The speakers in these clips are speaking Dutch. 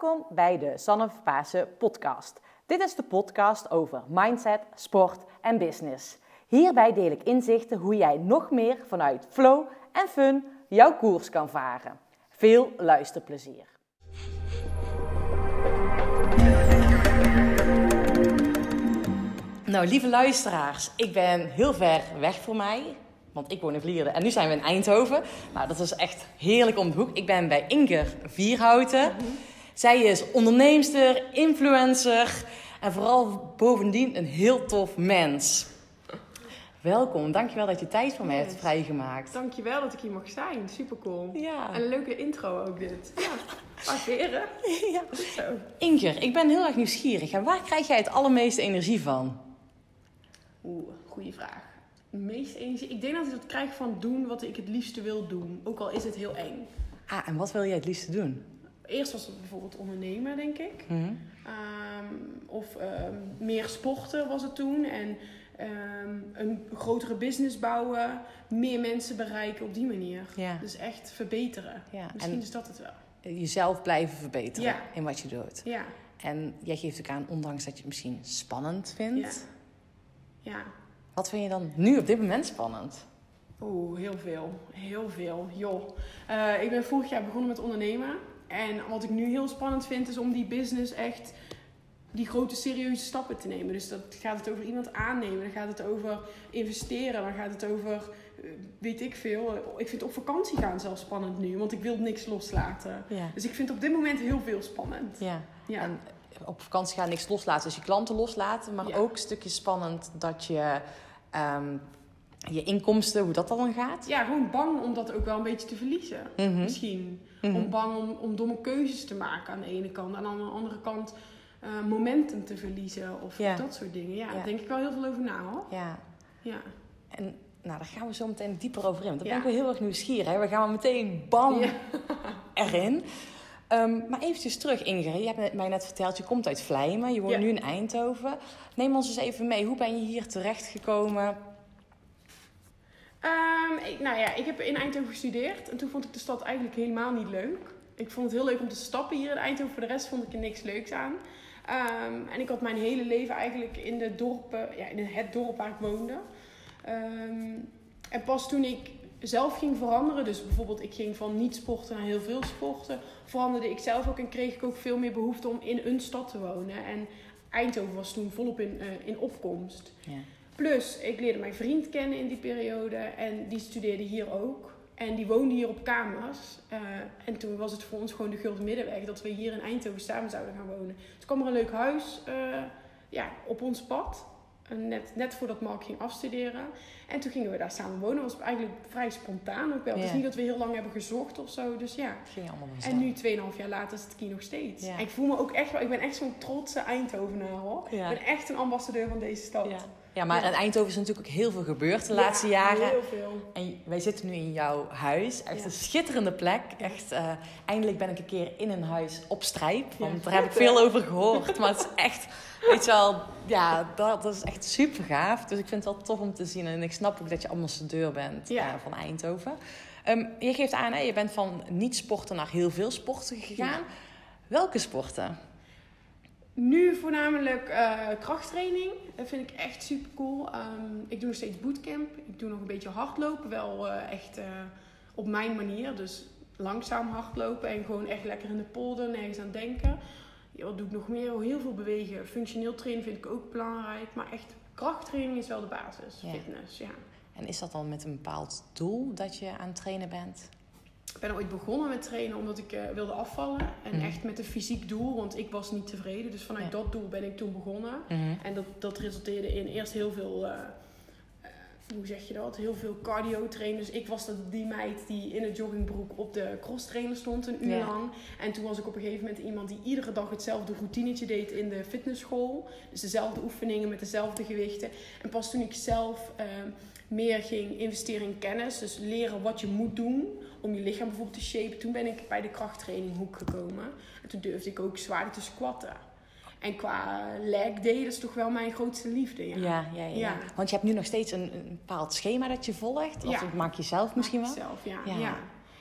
Welkom bij de Sanne Pasen podcast. Dit is de podcast over mindset, sport en business. Hierbij deel ik inzichten hoe jij nog meer vanuit flow en fun jouw koers kan varen. Veel luisterplezier. Nou, lieve luisteraars, ik ben heel ver weg voor mij. Want ik woon in Vlieren en nu zijn we in Eindhoven. Nou, dat is echt heerlijk om de hoek. Ik ben bij Inger Vierhouten. Zij is onderneemster, influencer en vooral bovendien een heel tof mens. Welkom, dankjewel dat je tijd voor mij hebt vrijgemaakt. Dankjewel dat ik hier mag zijn. Super cool. Ja. En een leuke intro ook dit. Ja, waarderen. Ja. Zo. Inger, ik ben heel erg nieuwsgierig. En waar krijg jij het allermeeste energie van? Oeh, goede vraag. De meeste energie. Ik denk dat ik dat krijg van doen wat ik het liefste wil doen. Ook al is het heel eng. Ah, en wat wil jij het liefste doen? Eerst was het bijvoorbeeld ondernemen, denk ik. Mhm. Ehm, of ehm, meer sporten was het toen. En ehm, een grotere business bouwen. Meer mensen bereiken op die manier. Ja. Dus echt verbeteren. Ja, Misschien en- is dat het wel. Jezelf blijven verbeteren Ja. in wat je doet. Ja, En jij geeft ook aan, ondanks dat je het misschien spannend vindt. ja. Wat vind je dan nu op dit moment spannend? Oeh, heel veel. Heel veel. Joh. Eh, ik ben vorig jaar begonnen met ondernemen. En wat ik nu heel spannend vind, is om die business echt die grote serieuze stappen te nemen. Dus dat gaat het over iemand aannemen, dan gaat het over investeren, dan gaat het over, eh, weet ik veel. Ik vind op vakantie gaan zelfs spannend nu, want ik wil niks loslaten. Ja. Dus ik vind op dit moment heel veel spannend. Ja. Ja. En op vakantie gaan niks loslaten, dus je klanten loslaten. Maar Ja. ook een stukje spannend dat je ehm, je inkomsten, hoe dat dan gaat. Ja, gewoon bang om dat ook wel een beetje te verliezen. Mhm. Misschien. Mhm. Om bang om, om domme keuzes te maken aan de ene kant. En aan de andere kant eh, momentum te verliezen. Of Ja. dat soort dingen. Ja, Ja. daar denk ik wel heel veel over na hoor. Ja. Ja. En nou, daar gaan we zo meteen dieper over in. Want dan Ja. ben ik wel heel erg nieuwsgierig. Hè? We gaan meteen bam Ja. erin. Ehm, maar eventjes terug, Ingrid. Je hebt mij net verteld, je komt uit Vlijmen. Je woont nu in Eindhoven. Neem ons eens even mee. Hoe ben je hier terechtgekomen? Ehm, ik, nou ja, ik heb in Eindhoven gestudeerd. En toen vond ik de stad eigenlijk helemaal niet leuk. Ik vond het heel leuk om te stappen hier in Eindhoven. Voor de rest vond ik er niks leuks aan. Ehm, en ik had mijn hele leven eigenlijk in, de dorpen, ja, in het dorp waar ik woonde. Ehm, en pas toen ik zelf ging veranderen, dus bijvoorbeeld ik ging van niet sporten naar heel veel sporten, veranderde ik zelf ook en kreeg ik ook veel meer behoefte om in een stad te wonen. En Eindhoven was toen volop in, eh, in opkomst. Ja. Plus, ik leerde mijn vriend kennen in die periode en die studeerde hier ook. En die woonde hier op kamers. Eh, en toen was het voor ons gewoon de gulden middenweg dat we hier in Eindhoven samen zouden gaan wonen. Dus kwam er een leuk huis eh, ja, op ons pad. Net, net voordat Mark ging afstuderen. En toen gingen we daar samen wonen. Dat was eigenlijk vrij spontaan ook wel. Het is Ja. niet dat we heel lang hebben gezocht of zo. Dus ja. Het ging allemaal. En nu, 2,5 jaar later, zit ik hier nog steeds. En ik voel me ook echt wel... Ik ben echt zo'n trotse Eindhovenaar hoor. Ik ben echt een ambassadeur van deze stad. Ja. maar in Eindhoven is natuurlijk ook heel veel gebeurd de laatste jaren. Heel veel. En wij zitten nu in jouw huis. Echt een schitterende plek. Echt, eh, eindelijk ben ik een keer in een huis op strijp. Want daar heb ik veel over gehoord. Maar het is echt, weet je wel, ja, dat, dat is echt super gaaf. Dus ik vind het wel tof om te zien. En ik snap ook dat je ambassadeur bent eh, van Eindhoven. Ehm, je geeft aan, hè, je bent van niet sporten naar heel veel sporten gegaan. Welke sporten? Nu voornamelijk eh, krachttraining. Dat vind ik echt super cool. ik doe nog steeds bootcamp. Ik doe nog een beetje hardlopen. Wel eh, echt eh, op mijn manier. Dus langzaam hardlopen en gewoon echt lekker in de polder, nergens aan denken. Ja, wat doe ik nog meer? Heel veel bewegen. Functioneel trainen vind ik ook belangrijk. Maar echt krachttraining is wel de basis. Ja. Fitness, ja. En is dat dan met een bepaald doel dat je aan het trainen bent? Ik ben ooit begonnen met trainen omdat ik eh, wilde afvallen. En Mhm. echt met een fysiek doel, want ik was niet tevreden. Dus vanuit Ja. dat doel ben ik toen begonnen. En dat, dat resulteerde in eerst heel veel, eh, eh, hoe zeg je dat? Heel veel cardio trainen. Dus ik was dat, die meid die in een joggingbroek op de cross trainer stond een uur Ja. lang. En toen was ik op een gegeven moment iemand die iedere dag hetzelfde routinetje deed in de fitnessschool. Dus dezelfde oefeningen met dezelfde gewichten. En pas toen ik zelf eh, meer ging investeren in kennis, dus leren wat je moet doen om je lichaam bijvoorbeeld te shapen. Toen ben ik bij de krachttraininghoek gekomen. En toen durfde ik ook zwaarder te squatten. En qua leg day, dat is toch wel mijn grootste liefde. Ja. Ja, ja, ja, Ja. Want je hebt nu nog steeds een, een bepaald schema dat je volgt. Of Ja. dat maak je zelf misschien wel. Zelf, ja. Ja.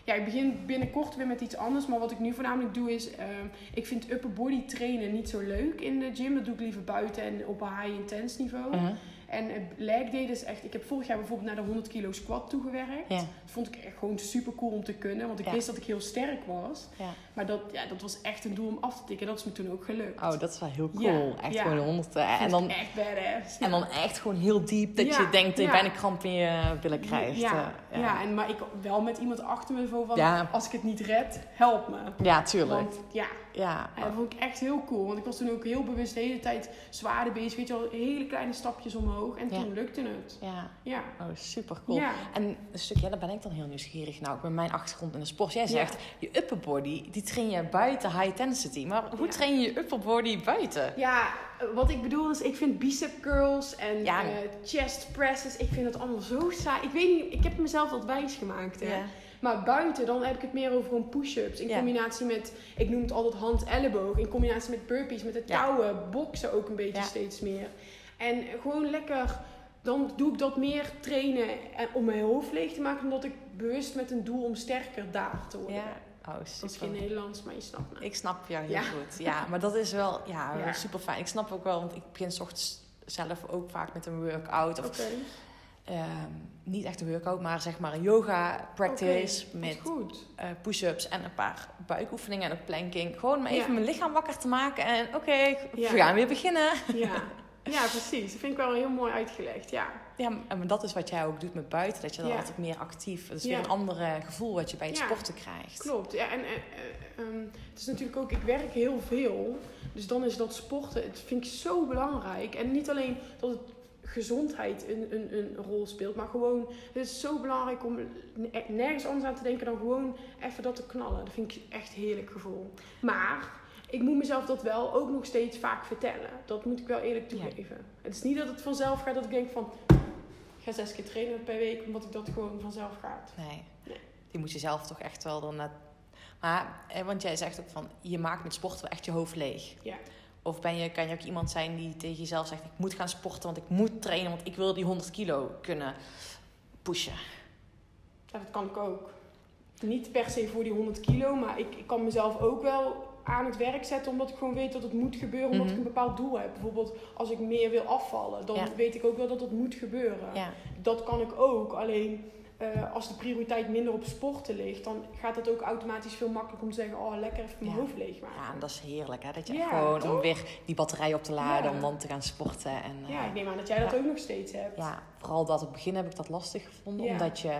ja. ik begin binnenkort weer met iets anders. Maar wat ik nu voornamelijk doe is, ehm, ik vind upper body trainen niet zo leuk in de gym. Dat doe ik liever buiten en op een high intense niveau. Uh-huh. En uh, leg day is echt, ik heb vorig jaar bijvoorbeeld naar de 100 kilo squat toegewerkt. Ja. Dat vond ik echt gewoon super cool om te kunnen, want ik Ja. wist dat ik heel sterk was. Ja. Maar dat, ja, dat was echt een doel om af te tikken. Dat is me toen ook gelukt. Oh, dat is wel heel Ja, cool. Echt ja. gewoon honderd. En dan, echt badass. en dan echt gewoon heel diep dat Ja, je denkt dat je ja. bijna kramp in je billen krijgt. Ja, eh, ja. en, maar ik wel met iemand achter me van, Ja. als ik het niet red, help me. Ja, tuurlijk. Want ja, Ja. en dat vond ik echt heel cool. Want ik was toen ook heel bewust de hele tijd zwaarder bezig. Weet je wel, hele kleine stapjes omhoog. En Ja. toen lukte het. Ja. Ja. Oh, super cool. Ja. En een stukje, daar ben ik dan heel nieuwsgierig. Ook met mijn achtergrond in de sport. Jij Ja. zegt, je upper body, die train je buiten high intensity. Maar hoe Ja. train je je upper body buiten? Ja, wat ik bedoel is, ik vind bicep curls en Ja. eh, chest presses, ik vind het allemaal zo saai. Ik weet niet, ik heb mezelf dat wijs gemaakt. Hè. Ja. Maar buiten, dan heb ik het meer over gewoon push-ups. In combinatie met, ik noem het altijd hand-elleboog. In combinatie met burpees, met het touwen, boksen ook een beetje steeds meer. En gewoon lekker, dan doe ik dat meer trainen en- om mijn hoofd leeg te maken. Omdat ik bewust met een doel om sterker daar te worden. Ja. Oh, Dat is geen. Nederlands, maar je snapt me. Ik snap jou heel Ja. goed. Ja, maar dat is wel ja, Ja. super fijn. Ik snap ook wel, want ik begin 's ochtends zelf ook vaak met een workout. Of Oké, ehm, niet echt een workout, maar zeg maar een yoga practice. Met eh, push-ups en een paar buikoefeningen en een planking. Gewoon om even Ja. mijn lichaam wakker te maken. En oké, we gaan weer beginnen. Ja. ja, precies. Dat vind ik wel heel mooi uitgelegd, ja. Ja, en dat is wat jij ook doet met buiten. Dat je dan Ja. altijd meer actief... Dat is Ja. weer een ander gevoel wat je bij het Ja. sporten krijgt. Klopt. Ja, en eh, eh, ehm, het is natuurlijk ook, ik werk heel veel. Dus dan is dat sporten, het vind ik zo belangrijk. En niet alleen dat het gezondheid een, een, een rol speelt, maar gewoon, het is zo belangrijk om ne- nergens anders aan te denken dan gewoon even dat te knallen. Dat vind ik echt een heerlijk gevoel. Maar ik moet mezelf dat wel ook nog steeds vaak vertellen. Dat moet ik wel eerlijk Ja. toegeven. Het is niet dat het vanzelf gaat dat ik denk van, ik ga zes keer trainen per week, omdat ik dat gewoon vanzelf gaat. Nee. Nee. Die moet je zelf toch echt wel dan net... Maar, want jij zegt ook van... Je maakt met sporten wel echt je hoofd leeg. Ja. Of ben je, kan je ook iemand zijn die tegen jezelf zegt... Ik moet gaan sporten, want ik moet trainen... Want ik wil die 100 kilo kunnen pushen. Ja, dat kan ik ook. Niet per se voor die 100 kilo, maar ik, ik kan mezelf ook wel aan het werk zetten omdat ik gewoon weet dat het moet gebeuren, omdat Mhm. ik een bepaald doel heb. Bijvoorbeeld als ik meer wil afvallen, dan Ja. weet ik ook wel dat dat moet gebeuren. Ja. Dat kan ik ook, alleen eh, als de prioriteit minder op sporten ligt, dan gaat het ook automatisch veel makkelijker om te zeggen, oh lekker even mijn Ja. hoofd leegmaken. ja, en dat is heerlijk hè. Dat je Ja, gewoon om weer die batterij op te laden... Ja. om dan te gaan sporten. En, eh, Ja, ik neem aan dat jij dat ook nog steeds hebt. Ja, vooral dat op het begin heb ik dat lastig gevonden. Omdat je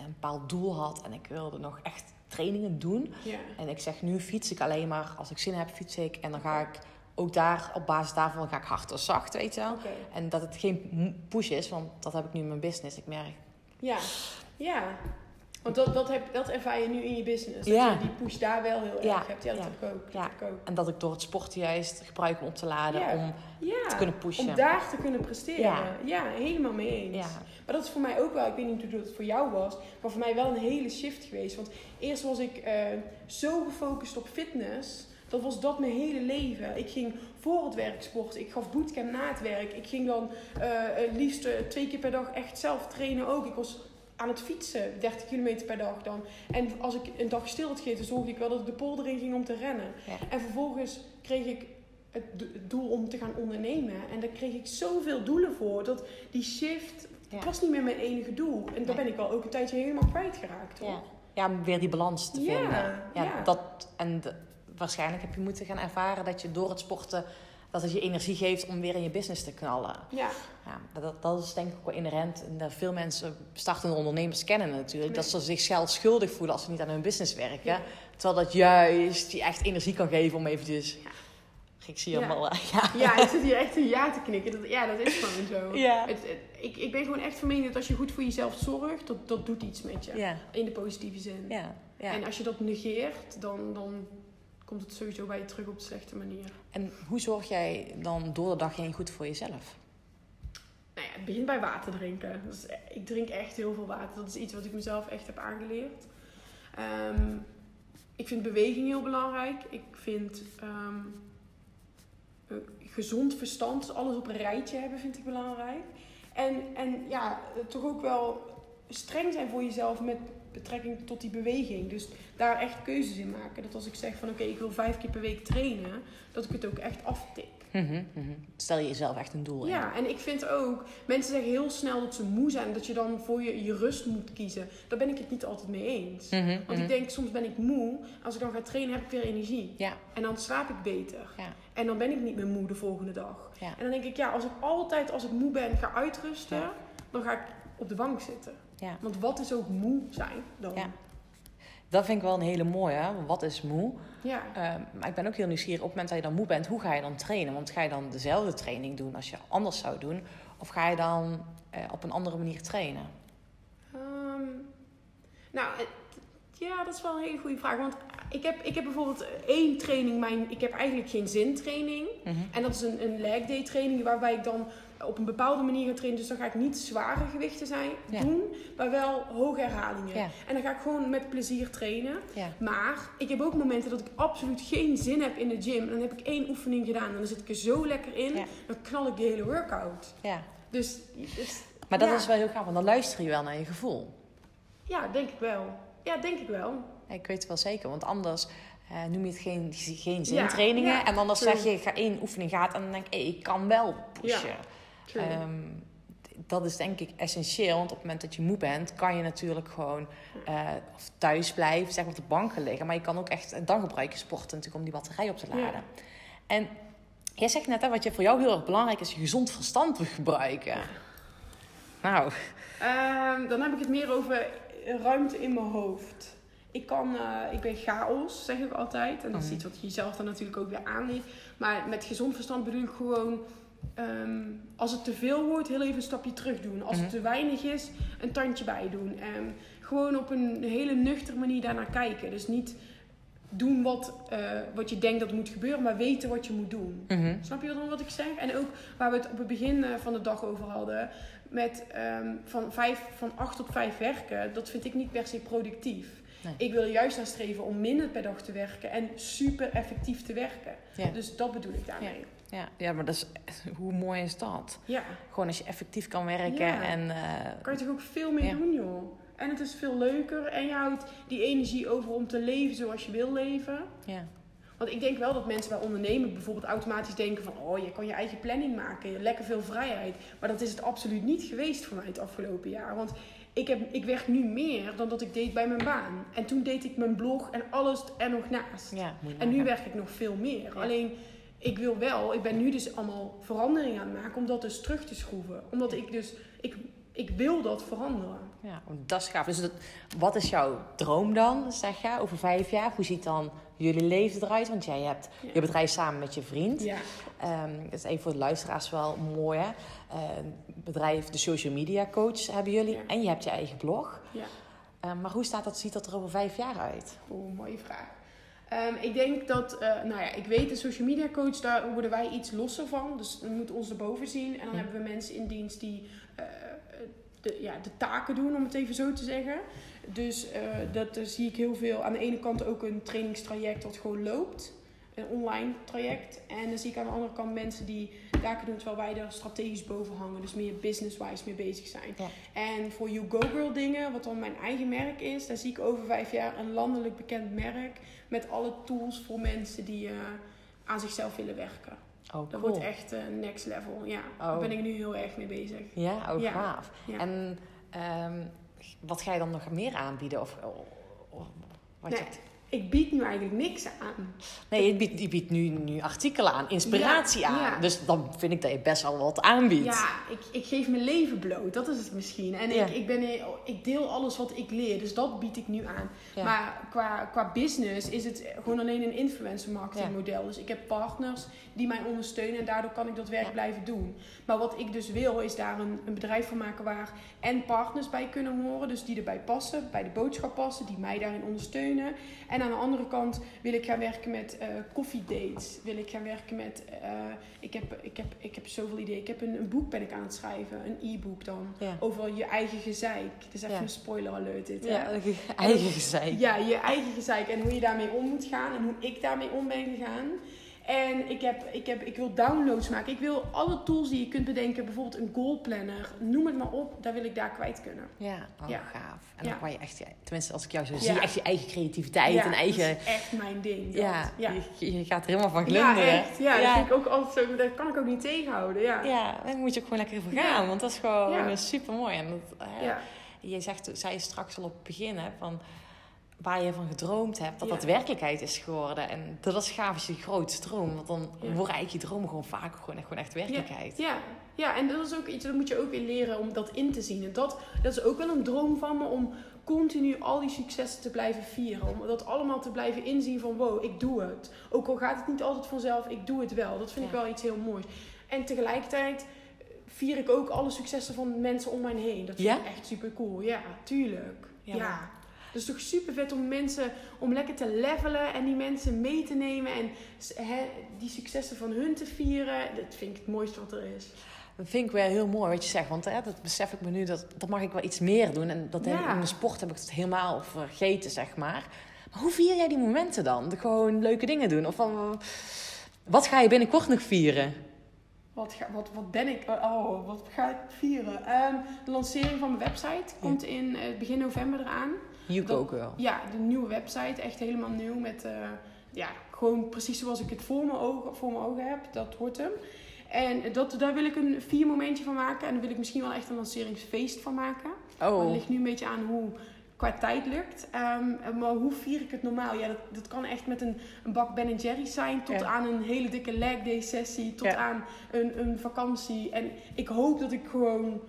een bepaald doel had en ik wilde nog echt trainingen doen. Ja. En ik zeg nu fiets ik alleen maar als ik zin heb, fiets ik. En dan ga ik ook daar, op basis daarvan ga ik hard of zacht, weet je wel. En dat het geen push is, want dat heb ik nu in mijn business. Ik merk, Ja, ja. Want dat, dat, heb, dat ervaar je nu in je business. Dat Ja. je die push daar wel heel Ja, erg hebt. Ja, dat ja. heb ik ook. Dat heb ik ook. en dat ik door het sporten juist gebruik om op te laden, Ja. om te kunnen pushen. om daar te kunnen presteren. Ja. Helemaal mee eens. Ja, Maar dat is voor mij ook wel, ik weet niet hoe dat voor jou was, maar voor mij wel een hele shift geweest. Want eerst was ik eh, zo gefocust op fitness. Dat was dat mijn hele leven. Ik ging voor het werk sporten. Ik gaf bootcamp na het werk. Ik ging dan eh, eh, liefst twee keer per dag echt zelf trainen ook. Ik was aan het fietsen, 30 kilometer per dag dan. En als ik een dag stil had gegeten, zorgde ik wel dat ik de polder in ging om te rennen. Ja. En vervolgens kreeg ik het do- het doel om te gaan ondernemen. En daar kreeg ik zoveel doelen voor. Dat die shift Ja. was niet meer mijn enige doel. En daar Nee. ben ik al ook een tijdje helemaal kwijtgeraakt. Hoor. ja. ja, om weer die balans te vinden. Ja, ja. Dat, en de- waarschijnlijk heb je moeten gaan ervaren dat je door het sporten... dat het je energie geeft om weer in je business te knallen. Ja, Ja, dat, dat is denk ik ook wel inherent. En dat veel mensen, startende ondernemers, kennen natuurlijk. Nee. Dat ze zichzelf schuldig voelen als ze niet aan hun business werken. Ja. Terwijl dat juist je echt energie kan geven om eventjes... Ja. Ik zie je Ja. allemaal... eh, Ja. ja ik zit hier echt een ja te knikken. Dat, ja, dat is gewoon zo. Ja. Het, het- ik, ik ben gewoon echt van mening dat als je goed voor jezelf zorgt, dat, dat doet iets met je. Ja. In de positieve zin. Ja. ja. En als je dat negeert, dan, dan komt het sowieso bij je terug op de slechte manier. En hoe zorg jij dan door de dag heen goed voor jezelf? Nou ja, het begint bij water drinken. Dat is, ik drink echt heel veel water. Dat is iets wat ik mezelf echt heb aangeleerd. Ehm, ik vind beweging heel belangrijk. Ik vind eh, gezond verstand, dus alles op een rijtje hebben, vind ik belangrijk. En, en ja, eh, toch ook wel streng zijn voor jezelf met betrekking tot die beweging. Dus daar echt keuzes in maken. Dat als ik zeg van oké, ik wil vijf keer per week trainen, dat ik het ook echt aftik. Mhm, mhm. Stel je jezelf echt een doel in. Ja, en ik vind ook, mensen zeggen heel snel dat ze moe zijn, dat je dan voor je, je rust moet kiezen. Daar ben ik het niet altijd mee eens. Mhm, Want ik denk, soms ben ik moe. Als ik dan ga trainen, heb ik weer energie. Ja, En dan slaap ik beter. ja, En dan ben ik niet meer moe de volgende dag. ja. En dan denk ik, ja, als ik altijd als ik moe ben ga uitrusten, dan ga ik op de bank zitten. ja. Want wat is ook moe zijn dan? Ja. Dat vind ik wel een hele mooie. Wat is moe? Ja. Ehm, maar ik ben ook heel nieuwsgierig. Op het moment dat je dan moe bent, hoe ga je dan trainen? Want ga je dan dezelfde training doen als je anders zou doen? Of ga je dan eh, op een andere manier trainen? Ehm, nou, ja, dat is wel een hele goede vraag. Want ik heb, ik heb bijvoorbeeld één training, mijn, ik heb eigenlijk geen zintraining. Mhm. En dat is een, een leg day training waarbij ik dan op een bepaalde manier ga trainen. Dus dan ga ik niet zware gewichten zijn, Ja. doen, maar wel hoge herhalingen. Ja. En dan ga ik gewoon met plezier trainen. Ja. Maar ik heb ook momenten dat ik absoluut geen zin heb in de gym. En dan heb ik één oefening gedaan en dan zit ik er zo lekker in. Dan knal ik de hele workout. ja. Dus, dus Maar dat is wel heel gaaf, want dan luister je wel naar je gevoel. ja, denk ik wel. Ja, denk ik wel. Ik weet het wel zeker, want anders eh, noem je het geen, geen zintrainingen. ja, en anders true. zeg je, ga één oefening gaat en dan denk ik, hey, ik kan wel pushen. Ehm, dat is denk ik essentieel, want op het moment dat je moe bent, kan je natuurlijk gewoon eh, of thuis blijven, zeg maar op de bank gaan liggen. Maar je kan ook echt, en dan gebruik je sporten natuurlijk om die batterij op te laden. Ja. En jij zegt net, hè, wat je voor jou heel erg belangrijk is, je gezond verstand te gebruiken. Nou, Ehm, dan heb ik het meer over ruimte in mijn hoofd. Ik, kan, eh, ik ben chaos, zeg ik altijd. En dat is Mhm. iets wat je jezelf dan natuurlijk ook weer aanleert. Maar met gezond verstand bedoel ik gewoon... ehm, als het te veel wordt, heel even een stapje terug doen. Als het Mhm. te weinig is, een tandje bij doen. Ehm, gewoon op een hele nuchtere manier daarnaar kijken. Dus niet doen wat, eh, wat je denkt dat moet gebeuren, maar weten wat je moet doen. mhm. Snap je dan wat ik zeg? En ook waar we het op het begin eh, van de dag over hadden. Met ehm, van, vijf, van acht tot vijf werken. Dat vind ik niet per se productief. Nee. Ik wil er juist naar streven om minder per dag te werken. En super effectief te werken. Ja. Dus dat bedoel ik daarmee. Ja, ja, maar dat is, hoe mooi is dat? Ja. Gewoon als je effectief kan werken Ja. en... eh, kan je toch ook veel meer Ja. doen, joh. En het is veel leuker. En je houdt die energie over om te leven zoals je wil leven. ja. Want ik denk wel dat mensen bij ondernemen bijvoorbeeld automatisch denken van... oh, je kan je eigen planning maken, lekker veel vrijheid. Maar dat is het absoluut niet geweest voor mij het afgelopen jaar. Want ik, heb, ik werk nu meer dan dat ik deed bij mijn baan. En toen deed ik mijn blog en alles er nog naast. ja En nu werk ik nog veel meer. Ja. Alleen, ik wil wel... Ik ben nu dus allemaal veranderingen aan het maken om dat dus terug te schroeven. Omdat ik dus... Ik, ik wil dat veranderen. Ja, dat is gaaf. Dus dat, wat is jouw droom dan, zeg je, over vijf jaar? Hoe ziet dan jullie leven eruit? Want jij hebt Ja. je bedrijf samen met je vriend. Ja. Ehm, dat is even voor de luisteraars wel mooi, hè? Ehm, bedrijf, de social media coach hebben jullie. Ja. En je hebt je eigen blog. Ja. Ehm, maar hoe staat dat, ziet dat er over vijf jaar uit? Oeh, mooie vraag. Ehm, ik denk dat, eh, nou ja, ik weet, de social media coach, daar worden wij iets losser van. Dus we moeten ons erboven zien. En dan hebben we mensen in dienst die eh, de, ja, de taken doen, om het even zo te zeggen. Dus eh, dat zie ik heel veel. Aan de ene kant ook een trainingstraject wat gewoon loopt. Een online traject. En dan zie ik aan de andere kant mensen die taken doen terwijl wij er strategisch boven hangen. Dus meer business-wise mee bezig zijn. Ja. En voor You Go Girl dingen, wat dan mijn eigen merk is, daar zie ik over vijf jaar een landelijk bekend merk. Met alle tools voor mensen die eh, aan zichzelf willen werken. Oh, Dat wordt echt eh, next level. Ja, daar Oh. ben ik nu heel erg mee bezig. Ja, oh, Ja. gaaf. Ja. En ehm, wat ga je dan nog meer aanbieden? Of, of wat Nee. je, Ik bied nu eigenlijk niks aan. nee, je biedt, je biedt nu, nu artikelen aan, inspiratie Ja, aan. ja. Dus dan vind ik dat je best wel wat aanbiedt. Ja, ik, ik geef mijn leven bloot. Dat is het misschien. En Ja. ik, ik, ben, ik deel alles wat ik leer. Dus dat bied ik nu aan. Maar qua, qua business is het gewoon alleen een influencer marketing model. Dus ik heb partners die mij ondersteunen. En daardoor kan ik dat werk blijven doen. Maar wat ik dus wil, is daar een, een bedrijf van maken waar en partners bij kunnen horen. Dus die erbij passen, bij de boodschap passen. Die mij daarin ondersteunen. En aan de andere kant wil ik gaan werken met eh koffiedates. Wil ik gaan werken met... eh, ik, heb, ik, heb, ik heb zoveel ideeën. Ik heb een, een boek ben ik aan het schrijven. Een e-book dan. Ja. Over je eigen gezeik. Het is Ja. een spoiler alert dit. hè? Ja, eigen gezeik. Ja, je eigen gezeik en hoe je daarmee om moet gaan en hoe ik daarmee om ben gegaan. En ik, heb, ik, heb, ik wil downloads maken. Ik wil alle tools die je kunt bedenken, bijvoorbeeld een goal planner, noem het maar op, daar wil ik daar kwijt kunnen. Ja, oh, Ja. gaaf. En Ja. dan kan je echt, ja, tenminste als ik jou zo Ja. zie, echt je eigen creativiteit ja, en eigen... Dat is echt mijn ding. dat. Ja, ja. Je, je gaat er helemaal van Ja, glunderen. echt. Ja, dat vind ik ook altijd zo. Dat kan ik ook niet tegenhouden. Ja. Ja, daar moet je ook gewoon lekker voor Ja. gaan. Want dat is gewoon Ja. super mooi. En dat, Ja. Je zegt, zei je straks al op het begin, hè, van waar je van gedroomd hebt, dat Ja. dat werkelijkheid is geworden. En dat is gaaf als je grootste droom. Want dan Ja. eigenlijk je dromen gewoon vaak gewoon echt, gewoon echt werkelijkheid. Ja, ja, en dat is ook iets, dat moet je ook in leren om dat in te zien. En dat, dat is ook wel een droom van me om continu al die successen te blijven vieren. Om dat allemaal te blijven inzien van wow, ik doe het. Ook al gaat het niet altijd vanzelf, ik doe het wel. Dat vind ik wel iets heel moois. En tegelijkertijd vier ik ook alle successen van mensen om mij heen. Dat vind ik echt super cool. Ja, tuurlijk. Ja, Het is toch super vet om mensen, om lekker te levelen en die mensen mee te nemen en die successen van hun te vieren. Dat vind ik het mooiste wat er is. Dat vind ik wel heel mooi wat je zegt. Want hè, dat besef ik me nu, dat, dat mag ik wel iets meer doen. En dat heb in de sport heb ik het helemaal vergeten, zeg maar. Maar hoe vier jij die momenten dan? De gewoon leuke dingen doen? Of van, wat ga je binnenkort nog vieren? Wat, ga, wat, wat ben ik? Oh, wat ga ik vieren? Ehm, de lancering van mijn website komt in eh, begin november eraan. Dat- go girl. Ja, de nieuwe website, echt helemaal nieuw met, eh, ja, gewoon precies zoals ik het voor mijn ogen, voor mijn ogen heb. Dat wordt hem. En dat, daar wil ik een vier momentje van maken. En daar wil ik misschien wel echt een lanceringsfeest van maken. Maar het Oh, ligt nu een beetje aan hoe qua tijd lukt. Ehm, maar hoe vier ik het normaal? Ja, dat, dat kan echt met een, een bak Ben Jerry's zijn. Tot Ja. aan een hele dikke leg day sessie. Tot Ja. aan een, een vakantie. En ik hoop dat ik gewoon...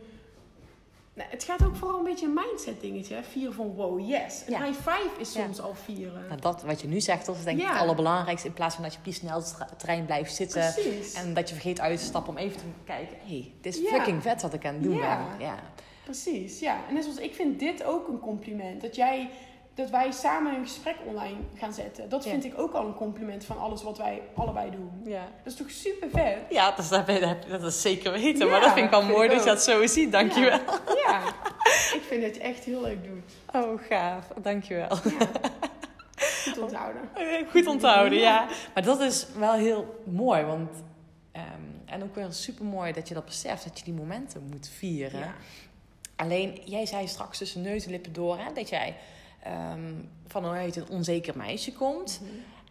Nou, het gaat ook vooral een beetje een mindset dingetje. hè. Vieren van wow, yes. Een Ja. high five is Ja. soms al vieren. nou, dat wat je nu zegt, dat is denk ik Ja. het allerbelangrijkste. In plaats van dat je op die sneltrein blijft zitten. Precies. En dat je vergeet uit te stappen om even te kijken. Hé, hey, dit is fucking vet wat ik aan het doen Ja. ben. Ja. Precies, ja. En net zoals ik vind dit ook een compliment. Dat jij... Dat wij samen een gesprek online gaan zetten. Dat Ja. vind ik ook al een compliment van alles wat wij allebei doen. Ja. Dat is toch super vet? Ja, dat is, dat, is zeker weten. Ja, maar dat vind ik wel vind mooi ik dat je dat zo ziet. Dankjewel. Ja. ja. Ik vind dat je echt heel leuk doet. Oh, gaaf. Dankjewel. Ja. Goed onthouden. Goed onthouden, ja. Maar dat is wel heel mooi. Want, ehm, en ook wel super mooi dat je dat beseft. Dat je die momenten moet vieren. Ja. Alleen, jij zei straks tussen neus en lippen door... Hè, dat jij ehm, vanuit een onzeker meisje komt...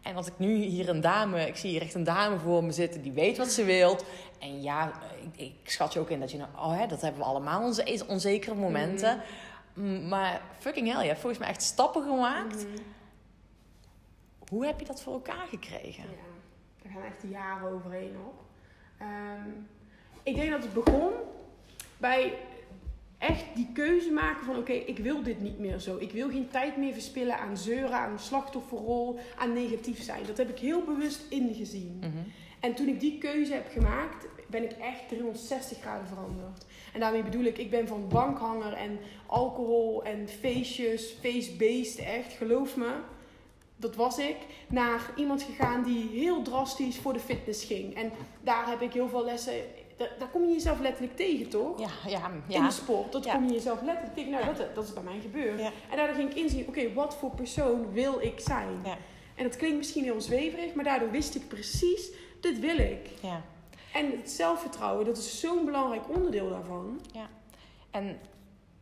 En als ik nu hier een dame, ik zie hier echt een dame voor me zitten die weet wat ze wilt. En ja, ik, ik schat je ook in dat je, nou, oh hè, dat hebben we allemaal, onze onzekere momenten. M, Maar fucking hell, je hebt volgens mij echt stappen gemaakt. Mhm. Hoe heb je dat voor elkaar gekregen? Ja, daar gaan echt jaren overheen op. Ehm, ik denk dat het begon bij echt die keuze maken van oké, ik wil dit niet meer zo. Ik wil geen tijd meer verspillen aan zeuren, aan slachtofferrol, aan negatief zijn. Dat heb ik heel bewust ingezien. Mhm. En toen ik die keuze heb gemaakt, ben ik echt 360 graden veranderd. En daarmee bedoel ik, ik ben van bankhanger en alcohol en feestjes, feestbeest, echt, geloof me. Dat was ik. Naar iemand gegaan die heel drastisch voor de fitness ging. En daar heb ik heel veel lessen. Daar, daar kom je jezelf letterlijk tegen, toch? Ja, ja, In ja. de sport. Dat Ja. kom je jezelf letterlijk tegen. Nou, Ja. dat, dat is bij mij gebeurd. Ja. En daardoor ging ik inzien, oké, wat voor persoon wil ik zijn? Ja. En dat klinkt misschien heel zweverig, maar daardoor wist ik precies, dit wil ik. ja. En het zelfvertrouwen, dat is zo'n belangrijk onderdeel daarvan. En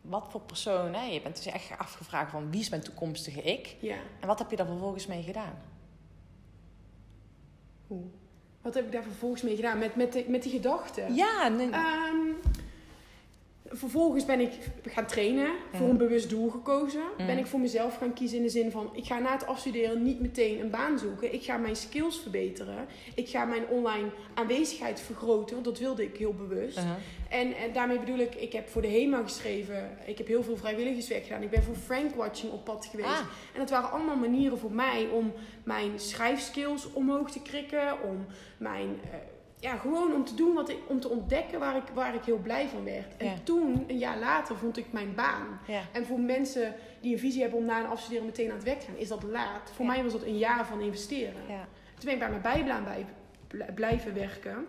wat voor persoon, hè? je bent dus echt afgevraagd van wie is mijn toekomstige ik? Ja. En wat heb je daar vervolgens mee gedaan? Hoe? Wat heb ik daar vervolgens mee gedaan? Met, met, de, met die gedachten? Ja, nee. Ehm, vervolgens ben ik gaan trainen, voor een bewust doel gekozen. Ben ik voor mezelf gaan kiezen in de zin van... ik ga na het afstuderen niet meteen een baan zoeken. Ik ga mijn skills verbeteren. Ik ga mijn online aanwezigheid vergroten. Want dat wilde ik heel bewust. En, en daarmee bedoel ik, ik heb voor de HEMA geschreven. Ik heb heel veel vrijwilligerswerk gedaan. Ik ben voor Frankwatching op pad geweest. Ah. En dat waren allemaal manieren voor mij om mijn schrijfskills omhoog te krikken. Om mijn, eh, ja, gewoon om te doen wat ik, om te ontdekken waar ik, waar ik heel blij van werd. En Ja. toen, een jaar later, vond ik mijn baan. Ja. En voor mensen die een visie hebben om na een afstuderen meteen aan het werk te gaan, is dat laat. Voor Ja. mij was dat een jaar van investeren. Ja. Toen ben ik bij mijn bijbaan bij, bl- blijven werken.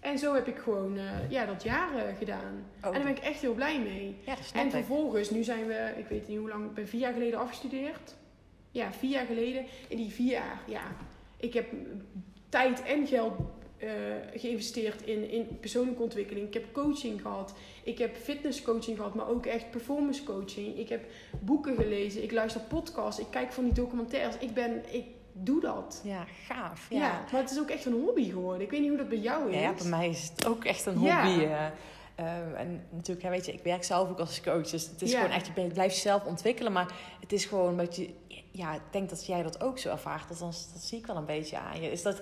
En zo heb ik gewoon eh, ja, dat jaar eh, gedaan. Oh. En daar ben ik echt heel blij mee. En vervolgens, nu zijn we, ik weet niet hoe lang, ik ben vier jaar geleden afgestudeerd. Ja, vier jaar geleden. In die vier jaar, ja, ik heb tijd en geld eh, geïnvesteerd in, in persoonlijke ontwikkeling. Ik heb coaching gehad. Ik heb fitnesscoaching gehad, maar ook echt performance coaching. Ik heb boeken gelezen. Ik luister podcasts. Ik kijk van die documentaires. Ik ben... Ik, doe dat. Ja, gaaf. Ja. Ja, maar het is ook echt een hobby geworden. Ik weet niet hoe dat bij jou is. ja, bij mij is het ook echt een Ja. hobby. eh. Eh, en natuurlijk, ja, weet je, ik werk zelf ook als coach. Dus het is Ja. gewoon echt, je blijft jezelf ontwikkelen. Maar het is gewoon dat je, ja, ik denk dat jij dat ook zo ervaart. Dat, dat, dat zie ik wel een beetje aan je. Is dat